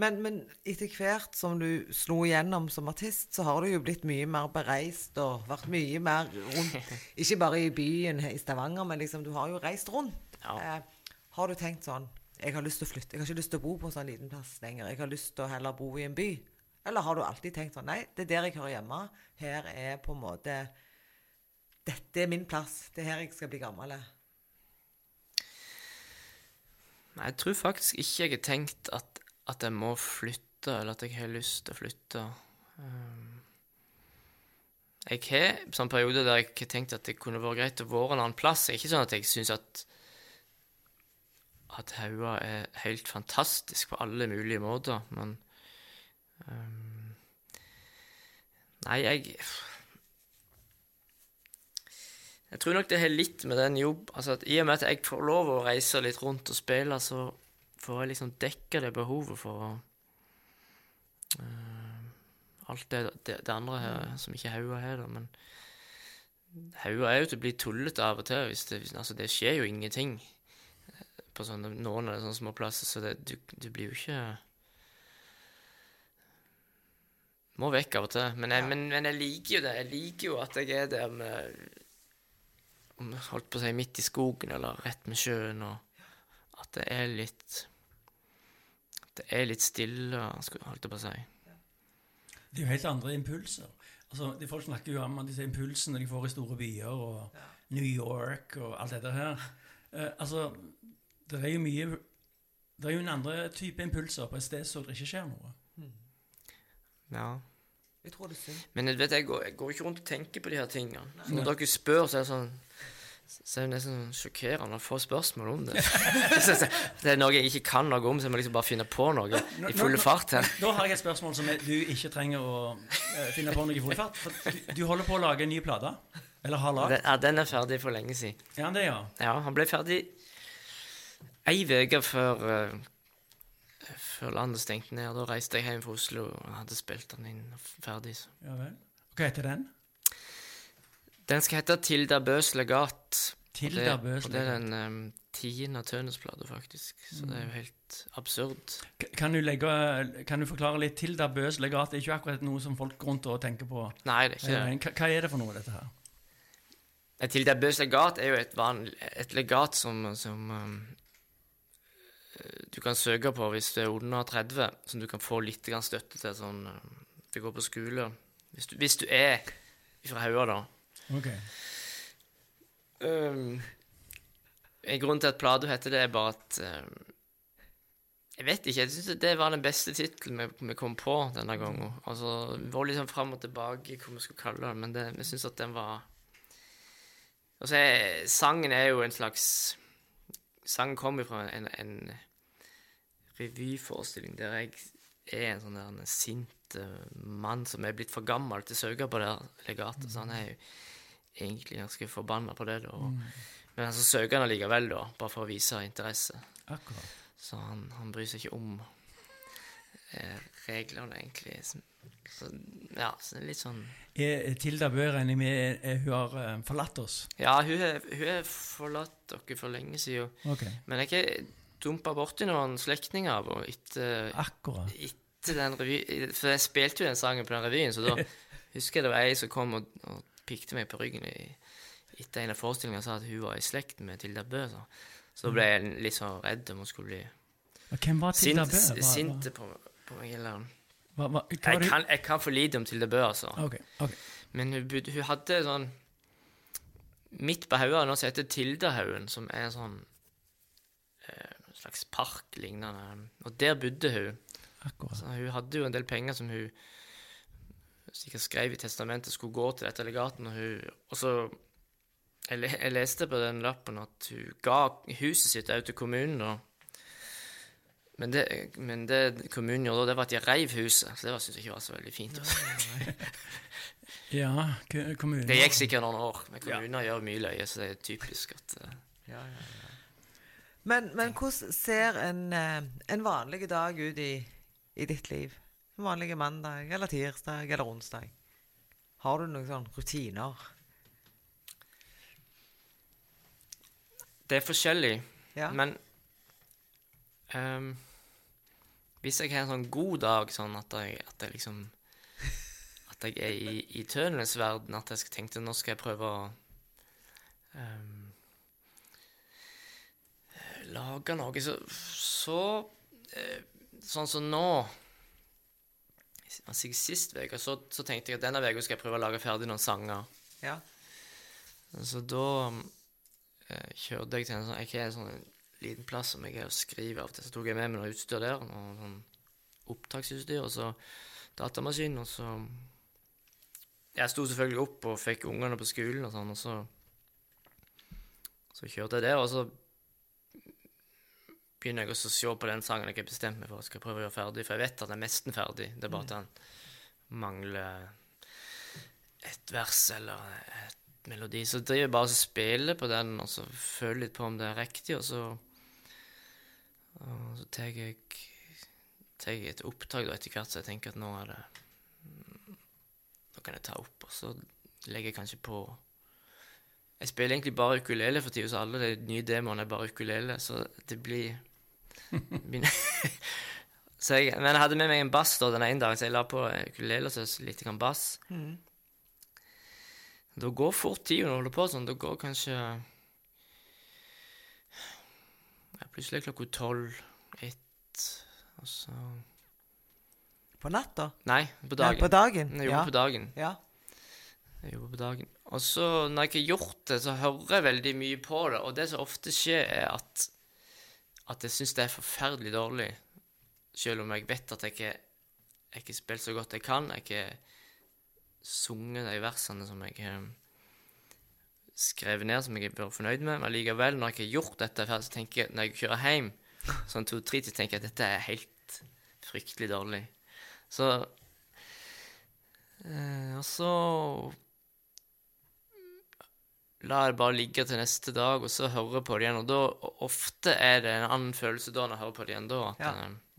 Men, men etter hvert som du slo igjennom som artist, så har du jo blitt mye mer bereist og vært mye mer rundt. <laughs> Ikke bare i byen i Stavanger, men liksom, du har jo reist rundt. Ja. Eh, har du tenkt sånn Jeg har lyst til å flytte. Jeg har ikke lyst til å bo på en sånn liten plass lenger. Jeg har lyst til å heller bo i en by. Eller har du alltid tenkt sånn Nei, det er der jeg hører hjemme. Her er på en måte Dette er min plass. Det er her jeg skal bli gammel. Nei, jeg tror faktisk ikke jeg har tenkt at, at jeg må flytte, eller at jeg har lyst til å flytte. Um, jeg har sånn perioder der jeg har tenkt at det kunne vært greit å være en annen plass. Det er ikke sånn at jeg syns at at Haua er helt fantastisk på alle mulige måter, men um, Nei, jeg Jeg tror nok det har litt med den jobb Altså at I og med at jeg får lov å reise litt rundt og spille, så får jeg liksom dekke det behovet for å eh, Alt det, det, det andre her, som ikke Haua har, da. Men Haua er jo til å bli tullete av og til. Hvis det, altså, det skjer jo ingenting på sånne, noen av sånne små plasser, så det, du, du blir jo ikke Må vekk av og til. Men jeg, men, men jeg liker jo det. Jeg liker jo at jeg er der med om jeg holdt på å si midt i skogen eller rett med sjøen, og at det er litt Det er litt stille, holdt jeg på å si. Det er jo helt andre impulser. Altså, de Folk snakker jo om disse impulsene de får i store byer, og New York og alt dette her. Eh, altså, det er jo mye Det er jo en andre type impulser på et sted så det ikke skjer noe. Ja. Jeg tror det er synd. Men jeg vet, jeg går, jeg går ikke rundt og tenker på de her tingene. Så når dere spør, så er det sånn så er det nesten sånn sjokkerende å få spørsmål om det. <laughs> Det er noe jeg ikke kan noe om, så jeg må liksom bare finne på noe i full fart her. Da har jeg et spørsmål som du ikke trenger å eh, finne på noe i full fart. For du, du holder på å lage en ny plate? Eller har lagd? Ja, den er ferdig for lenge siden. Ja, det, ja. Ja, han ble ferdig ei uke før, uh, før landet stengte ned. Da reiste jeg hjem fra Oslo og hadde spilt den inn ferdig. Så. ja vel. Hva heter den? Den skal hete Tilda Bøs legat. Tilda Bøs det- Bøs Og det er den um, tiende Tønesplate, faktisk. Så det er jo helt absurd. Kan du, legge, kan du forklare litt Tilda Bøs legat? Det er ikke akkurat noe som folk rundt og tenker på. Nei, det er ikke det. Hva, hva er det for noe, dette her? Tilda Bøs legat er jo et, vanlig, et legat som, som um, du kan søke på hvis du er under 30, som du kan få litt støtte til sånn um, Du går på skole. Hvis du, hvis du er fra Haua, da. Ok. Um, en grunn til at plata heter det, er bare at um, Jeg vet ikke. Jeg syns det var den beste tittelen vi, vi kom på denne gangen. Altså, Vi var liksom fram og tilbake hva vi skulle kalle det, men det, vi syns at den var Altså, jeg, sangen er jo en slags Sangen kommer fra en, en revyforestilling der jeg er en sånn der en sint uh, mann som er blitt for gammel til å søke på det legatet. Så han er jo egentlig ganske forbanna på det. da. Men altså søker han allikevel, da, bare for å vise interesse. Akkurat. Så han, han bryr seg ikke om eh, reglene, egentlig. Så, så, ja, så det er litt sånn Er Tilda Bø regner med er, hun har eh, forlatt oss? Ja, hun har forlatt dere for lenge siden. Okay. Men jeg har dumpa borti noen slektninger av henne etter, Akkurat. etter den revyen. For jeg spilte jo den sangen på den revyen, så da <laughs> husker jeg det var ei som kom og, og pikte meg på ryggen i, etter en av forestillingene og sa at hun var i slekt med Tilda Bø. Så, så da ble jeg litt så redd om hun skulle bli Hvem var Tilda Bø? Sint på, på meg. Eller hva- hva- hva jeg kan, jeg kan for lite om Tilda Bø, altså. Okay, okay. Men hun, hun hadde sånn Midt på haugen nå heter Tildahaugen, som er en sånn eh, slags park lignende. Og der bodde hun. Akkurat. Så hun hadde jo en del penger som hun sikkert skrev i testamentet skulle gå til dette legaten. Og, hun, og så jeg, jeg leste på den lappen at hun ga huset sitt òg til kommunen. og Men det, men det kommunen gjorde da, det var at de reiv huset. Så det syns jeg ikke var så veldig fint. <laughs> Ja, kommunen. Det gikk sikkert noen år, men kommuner gjør mye løye, så det er typisk at eh, Men, men hvordan ser en, eh, en vanlig dag ut i, i ditt liv? En vanlig mandag eller tirsdag eller onsdag? Har du noen sånne rutiner? Det er forskjellig, Ja. men um, Hvis jeg har en sånn god dag, sånn at jeg, at jeg liksom At jeg er i, i tønenes verden, at jeg tenkte nå skal jeg prøve å um, lage noe, så, så eh, Sånn som nå Altså Sist uke så, så tenkte jeg at denne uka skal jeg prøve å lage ferdig noen sanger. ja. Så da eh, kjørte jeg til en sånn Jeg har en sånn liten plass som jeg er skriver av og til. Så tok jeg med meg noe utstyr der, noe sånn opptaksutstyr, og så datamaskin, og så Jeg sto selvfølgelig opp og fikk ungene på skolen og sånn, og så Så kjørte jeg der, og så begynner jeg også å se på den sangen jeg har bestemt meg for. Skal prøve å gjøre ferdig, for jeg vet at den er nesten ferdig. Det er bare at den mangler et vers eller et melodi. Så driver jeg bare og spiller på den, og så føler litt på om det er riktig, og så og så tar jeg tar jeg et opptak da etter hvert, så jeg tenker at nå er det Nå kan jeg ta opp, og så legger jeg kanskje på Jeg spiller egentlig bare ukulele for tida, så alle de nye demoene er bare ukulele, så det blir <laughs> jeg, Men jeg hadde med meg en bass da den ene dagen, så jeg la på ukulele og så litt bass. bass. Da går fort tida når du holder på sånn. Da går kanskje ja, Plutselig klokka tolv, ett, og så På natta? Nei, på Nei, på dagen? Jeg jobber på dagen. Ja. Jeg jobber på dagen. Og så, når jeg ikke har gjort det, så hører jeg veldig mye på det. Og det som ofte skjer, er at, at jeg syns det er forferdelig dårlig. Selv om jeg vet at jeg ikke jeg ikke spilt så godt jeg kan. Jeg har ikke sunget de versene som jeg har skrevet ned, som jeg har vært fornøyd med. Men likevel, når jeg ikke har gjort dette så tenker jeg, når jeg kjører hjem sånn to-tre, så tenker jeg at dette er helt fryktelig dårlig. Så eh, Og så la det bare ligge til neste dag, og så høre på det igjen. Og da og ofte er det en annen følelse da når jeg hører på det igjen da. At Ja.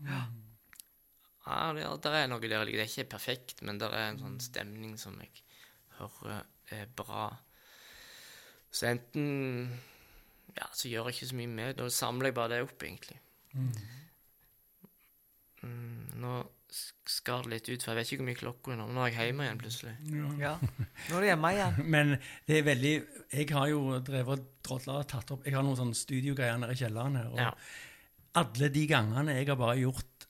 ja. ja, det, er noe der. ligger. Det er ikke perfekt, men det er en sånn stemning som jeg hører er bra. Så enten Ja, så gjør jeg ikke så mye med det. Da samler jeg bare det opp, egentlig. Mm, nå sk- skar litt ut, for jeg vet ikke hvor mye klokka er nå. men Nå er jeg hjemme igjen, plutselig. ja. Nå er du hjemme igjen. <laughs> Men det er veldig Jeg har jo drevet og drodla og tatt opp Jeg har noen sånne studiogreier nede i kjelleren her. Og Ja. alle de gangene jeg har bare gjort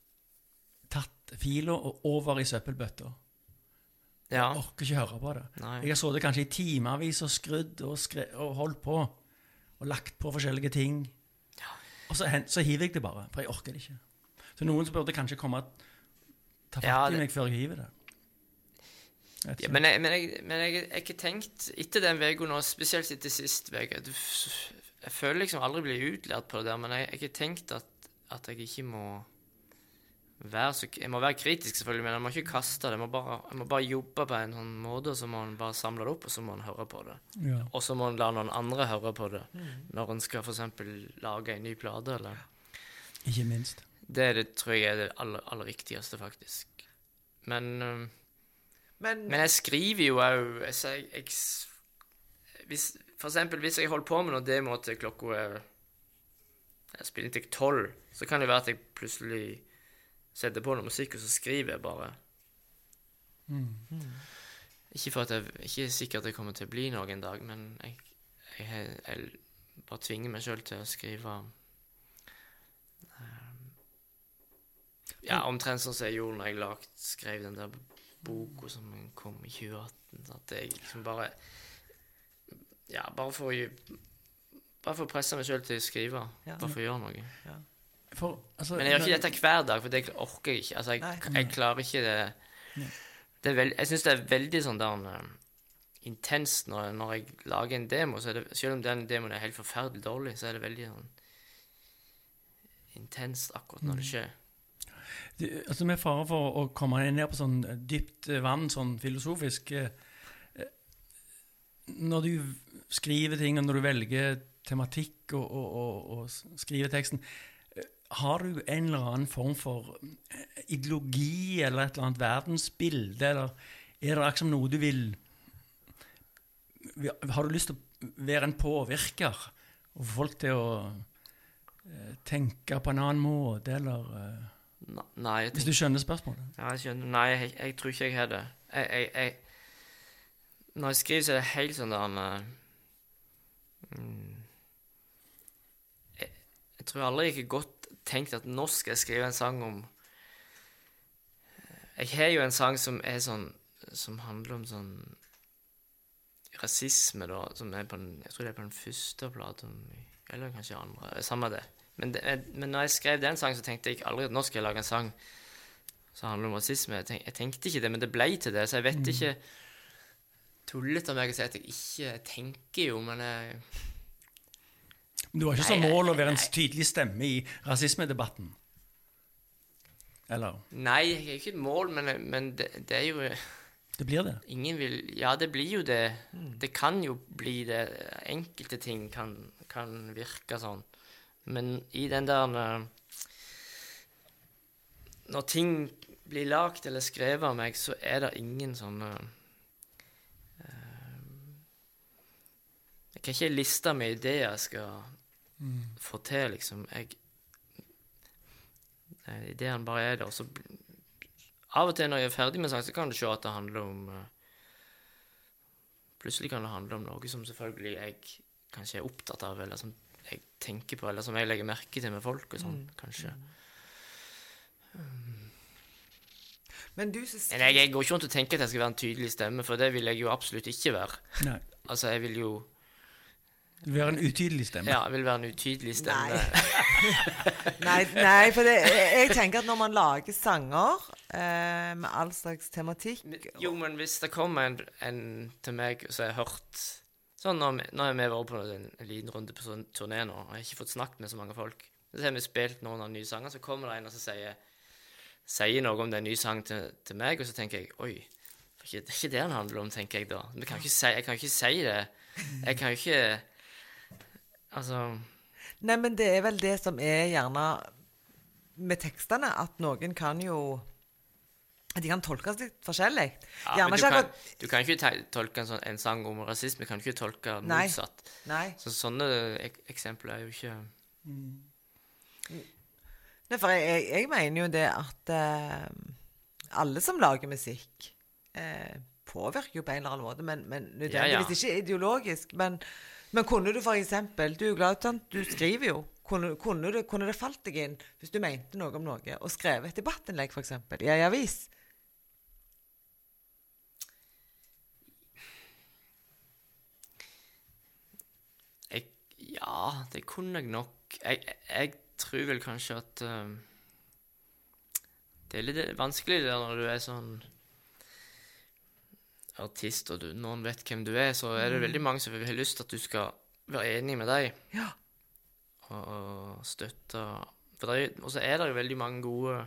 Tatt fila og over i søppelbøtta. Ja. Jeg orker ikke høre på det. Nei. Jeg har sittet kanskje i timevis og skrudd og, skre og holdt på. Og lagt på forskjellige ting. Ja. Og så, så hiver jeg det bare, for jeg orker det ikke. Så noen som burde kanskje komme og ta fatt Ja, i meg før jeg hiver det. Ja, men jeg, men, jeg, men jeg, jeg har tenkt Etter den uka nå, spesielt etter sist uke Jeg føler liksom aldri blir utlært på det der, men jeg, har ikke tenkt at, at jeg ikke må være så Jeg må være kritisk, selvfølgelig, men jeg må ikke kaste det. Jeg må bare, må bare jobbe på en sånn måte, og så må en bare samle det opp, og så må en høre på det. Ja. Og så må en la noen andre høre på det når en skal f.eks. lage en ny plate, eller Ikke minst. Det det, tror jeg er det aller, aller viktigste, faktisk. Men Men, men jeg skriver jo òg jeg, jeg, hvis, For eksempel hvis jeg holder på med noe demo til klokka er Jeg spiller til tolv, så kan det være at jeg plutselig setter på noe musikk, og så skriver jeg bare. Ikke for at jeg ikke er sikker at jeg kommer til å bli noe en dag, men jeg, jeg, jeg bare tvinger meg sjøl til å skrive Ja, omtrent sånn som jeg gjorde når jeg lagt, skrev den der boka som kom i 2018. At jeg liksom bare Ja, bare for å Bare for å presse meg sjøl til å skrive. Ja. Bare for å gjøre noe. For, altså, Men jeg gjør ikke dette hver dag, for det orker jeg ikke. Altså, jeg, jeg klarer ikke det. det veld, jeg syns det er veldig sånn der eh, intenst når, når jeg lager en demo. Så er det, selv om den demoen er helt forferdelig dårlig, så er det veldig sånn intenst akkurat når det skjer. Altså Med fare for å komme ned på sånn dypt eh, vann, sånn filosofisk eh, eh, Når du skriver ting, og når du velger tematikk og, og, og, og skriver teksten, eh, har du en eller annen form for eh, ideologi eller et eller annet verdensbilde, eller er det liksom noe du vil Har du lyst til å være en påvirker og få folk til å eh, tenke på en annen måte, eller eh, Nei, jeg, Hvis du skjønner spørsmålet? ja, jeg skjønner. Nei, jeg, jeg tror ikke jeg har det. Jeg, jeg, når jeg skriver, så er det helt sånn der med mm, jeg, jeg tror aldri jeg har godt tenkt at nå skal jeg skrive en sang om Jeg har jo en sang som er sånn Som handler om sånn rasisme, da, som er på den Jeg tror det er på den første plata, eller kanskje andre. Samme det. Men, det, men når jeg skrev den sangen, så tenkte jeg aldri at nå skal jeg lage en sang som handler om rasisme. Jeg, tenk, jeg tenkte ikke det, men det ble til det. Så jeg vet ikke Tullete av meg å si at jeg ikke tenker jo, men jeg Du har ikke som mål å være en tydelig stemme i rasismedebatten? Eller? Nei, jeg har ikke et mål, men, men det, det er jo Det blir det. Ingen vil Ja, det blir jo det. Det kan jo bli det. Enkelte ting kan, kan virke sånn. Men i den der eh, Når ting blir lagd eller skrevet av meg, så er det ingen sånne eh, Jeg kan ikke liste med ideer jeg skal få til, liksom. Jeg ideen bare er der, og så av og til når jeg er ferdig med sang, så kan du se at det handler om eh, Plutselig kan det handle om noe som selvfølgelig jeg kanskje er opptatt av, eller som jeg tenker på, eller som jeg legger merke til med folk og sånn, kanskje. Men du synes... Men jeg, jeg går ikke rundt og tenker at jeg skal være en tydelig stemme, for det vil jeg jo absolutt ikke være. Nei. Altså, jeg vil jo være en utydelig stemme. Ja, jeg vil være en utydelig stemme. Nei, <laughs> nei, for det, jeg, tenker at når man lager sanger eh, med all slags tematikk Men- Jo, men hvis det kommer en, en til meg som har hørt Sånn når, vi- når vi har vært på en, en liten runde på sånn turné nå, og jeg har ikke fått snakket med så mange folk Så har vi spilt noen av nye sanger, så kommer det en og så sier, sier noe om det er en ny sang til, til meg, og så tenker jeg Oi, det er ikke, det den handler om, tenker jeg da. Men jeg kan ikke si, jeg kan ikke si det. Jeg kan ikke Altså Nei, men det er vel det som er gjerne med tekstene, at noen kan jo De kan tolkes litt forskjellig. ja, men du, kan, du kan ikke tolke en, sånn, en sang om rasisme, kan ikke tolke motsatt. Nei. Så sånne ek eksempler er jo ikke Nei, for jeg, jeg, jeg mener jo det at eh, alle som lager musikk, eh, påvirker jo på en eller annen måte, men, men nødvendigvis ikke ideologisk. Men, men kunne du for eksempel Du er glad? Du skriver jo. Kunne, kunne, det, kunne det falt deg inn hvis du mente noe om noe, og skrev et debattinnlegg, f.eks., i ei avis? jeg, Ja, det kunne jeg nok. Jeg, jeg, jeg tror vel kanskje at eh, Det er litt vanskelig det når du er sånn artist, og du, noen vet hvem du er, så er det veldig mange som har lyst til at du skal være enig med deg Ja. og, og støtte Og så er det jo veldig mange gode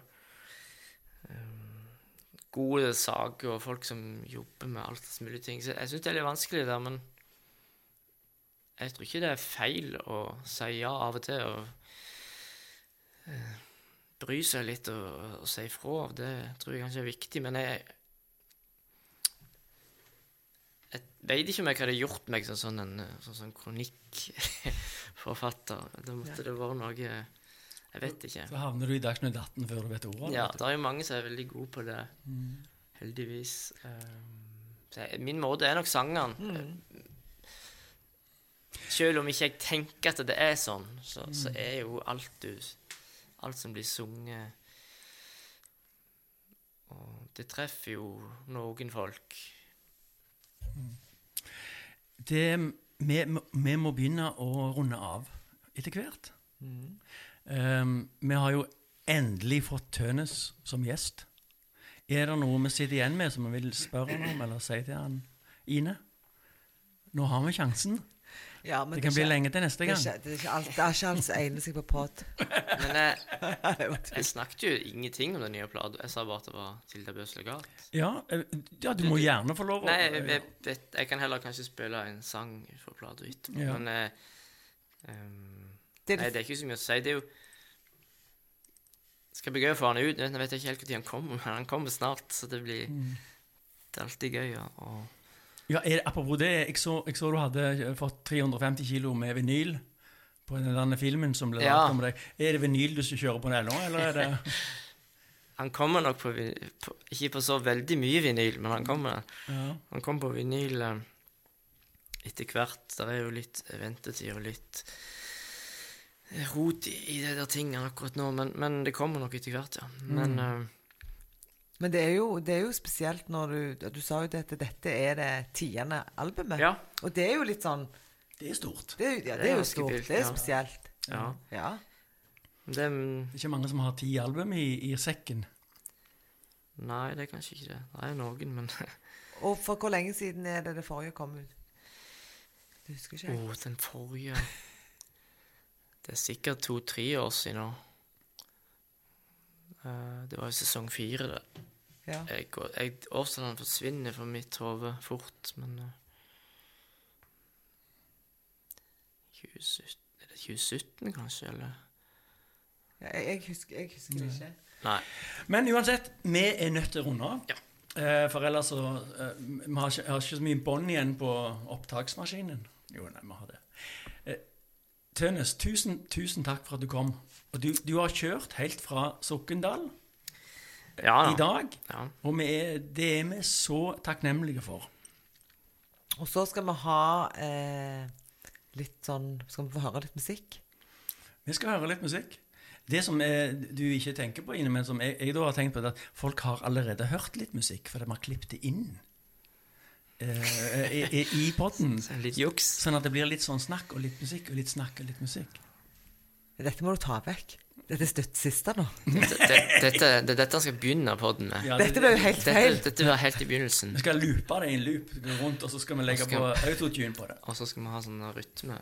eh, Gode saker og folk som jobber med alt mulig ting. Så jeg syns det er litt vanskelig der, men jeg tror ikke det er feil å si ja av og til og eh, bry seg litt og, og si ifra. Det tror jeg kanskje er viktig, men jeg jeg vet ikke om jeg hadde gjort meg som sånn en sånn, sånn kronikkforfatter. Da måtte det vært noe Jeg vet ikke. Så havner du i Dagsnytt 18 før du vet ordet. Ja, det er jo mange som er veldig gode på det. Heldigvis. Um, så jeg, min måte er nok sangeren. Selv om ikke jeg tenker at det er sånn, så, så er jo alt du Alt som blir sunget Og det treffer jo noen folk. Det, vi, vi må begynne å runde av etter hvert. Um, vi har jo endelig fått Tønes som gjest. Er det noe vi sitter igjen med som vi vil spørre om, eller si til han Ine? Nå har vi sjansen. Ja, men Det kan bli ikke- lenge til neste Det er gang. ikke, det er ikke alt, det er ikke alt som egner seg på pod. <laughs> Men <laughs> jeg, jeg snakket jo ingenting om den nye plata. Jeg sa bare at det var Tilda Bøs legat. Ja, eh, ja, du må gjerne få lov å Nei, jeg, jeg, jeg kan heller kanskje spille en sang fra plata etterpå. Ja. Men eh, ehm, Det er Nei, det- det er ikke så mye å si. Det er jo Skal bli gøy å få han ut. Jeg vet ikke helt når han kommer, men han kommer snart. Så det blir Mm. Det er alltid gøy. Ja. Ja, er, apropos det, jeg så, jeg så du hadde fått 350 kilo med vinyl. på den filmen som ble Ja. lagt om deg. Er det vinyl du skal kjøre på nå, eller er det <laughs> Han kommer nok på, på Ikke på så veldig mye vinyl, men han kommer, ja. han kommer på vinyl eh, etter hvert. Det er jo litt ventetid og litt rot i, de der tingene akkurat nå, men, men det kommer nok etter hvert, ja. Men eh, Men det er, jo, det er jo spesielt når du Du sa jo det at dette er det tiende albumet. ja. Og det er jo litt sånn Det er stort. Det er, ja, Det det er jo stort. vilt, Det er ja. spesielt. ja. Ja. Det, Det er ikke mange som har ti album i, i sekken. nei, det er kanskje ikke det. Det er noen, men <laughs> Og for hvor lenge siden er det det forrige kom ut? Du husker ikke? Å, den forrige Det er sikkert to-tre år siden nå. Eh, det var jo sesong fire, det. Ja. Jeg, jeg, årstallene forsvinner fra mitt hode fort, men uh, 2017 Er det 2017, kanskje, eller? Ja, jeg, jeg husker, jeg husker det ikke. Nei. Men uansett, vi er nødt til å runde av. Ja. Eh, for ellers så eh, Vi har ikke, har ikke så mye bånd igjen på opptaksmaskinen. Jo, nei, vi har det. Eh, Tønnes, tusen, tusen takk for at du kom. Og du, du har kjørt helt fra Sokndal Ja i dag. Ja. Og vi er, det er vi så takknemlige for. Og så skal vi ha eh, litt sånn Skal vi få høre litt musikk? Vi skal høre litt musikk. Det som er, du ikke tenker på, Ine, men som jeg, jeg da har tenkt på, er at folk har allerede hørt litt musikk, for de har klippet det inn eh, i, i, i <laughs> Litt juks. Sånn at det blir litt sånn snakk og litt musikk og litt snakk og litt musikk. Dette må du ta vekk. Dette er støtt siste nå. Dette, det, dette, det er dette han skal begynne podden med. Ja, Dette ble jo helt feil. dette var helt i begynnelsen. Vi skal loope det i en loop rundt, og så skal vi legge på autotune på det. Og så skal vi ha sånn rytme.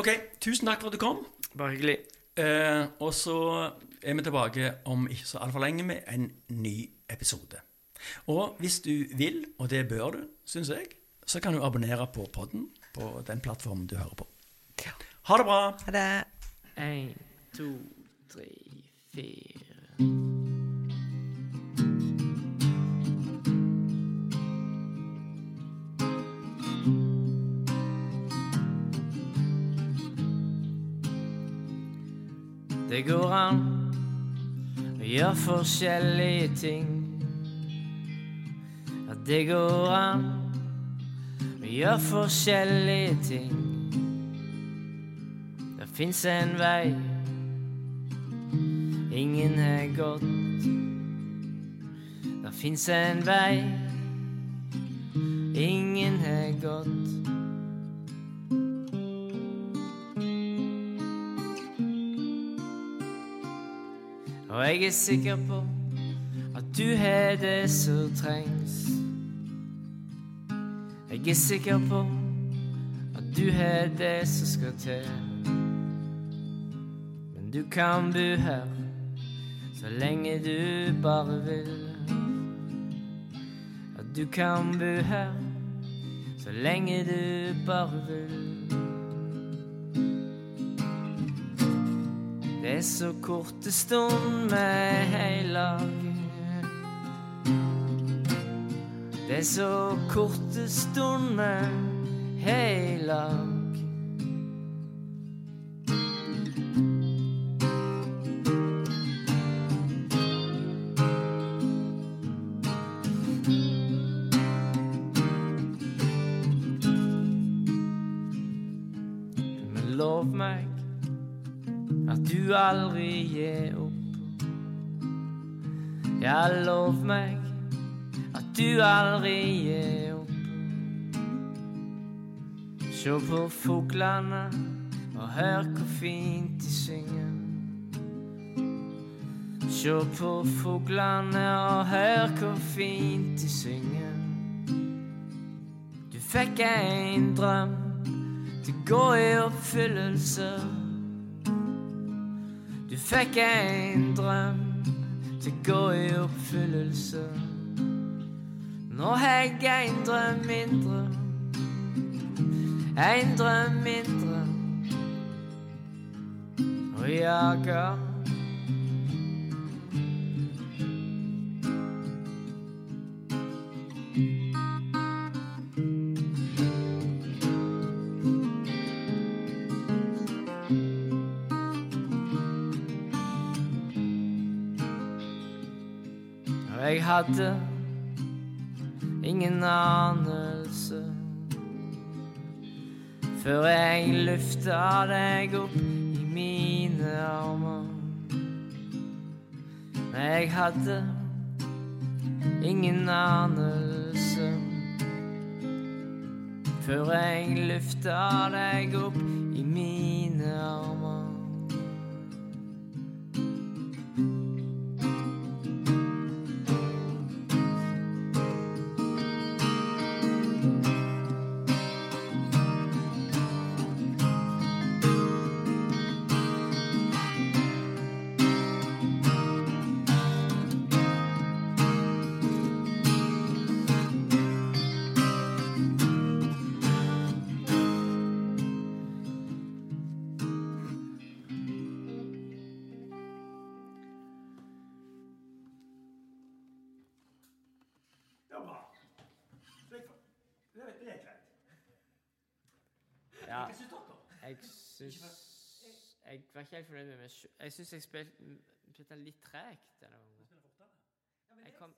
Ok, tusen takk for at du kom. Bare hyggelig. Eh, og så er vi tilbake om ikke så altfor lenge med en ny episode. Og hvis du vil, og det bør du, syns jeg, så kan du abonnere på podden på den plattformen du hører på. Ha det bra! Ha det. Én, to, tre, fire. Det går an å gjøre forskjellige ting. Ja, det går an å gjøre forskjellige ting. Fins en vei ingen har gått. Det fins en vei ingen har gått. Og jeg er sikker på at du har det som trengs. Jeg er sikker på at du har det som skal til. Du kan bo her så lenge du bare vil. At du kan bo her så lenge du bare vil. Det er så korte stund med heilag. Det er så korte stund med heilag. Ja, lov meg at du aldri gir opp. Se på fuglene og hør hvor fint de synger. Se på fuglene og hør hvor fint de synger. Du fikk en drøm til å gå i oppfyllelse. Du fikk en drøm til å gå oppfyllelse. Nå har jeg en drøm mindre, en drøm mindre å jage. Hadde ingen anelse før jeg løfta deg opp i mine armer. Nei, jeg hadde ingen anelse før jeg løfta deg opp helt fornøyd med meg sjøl. Jeg syns jeg spilte litt tregt. Jeg kom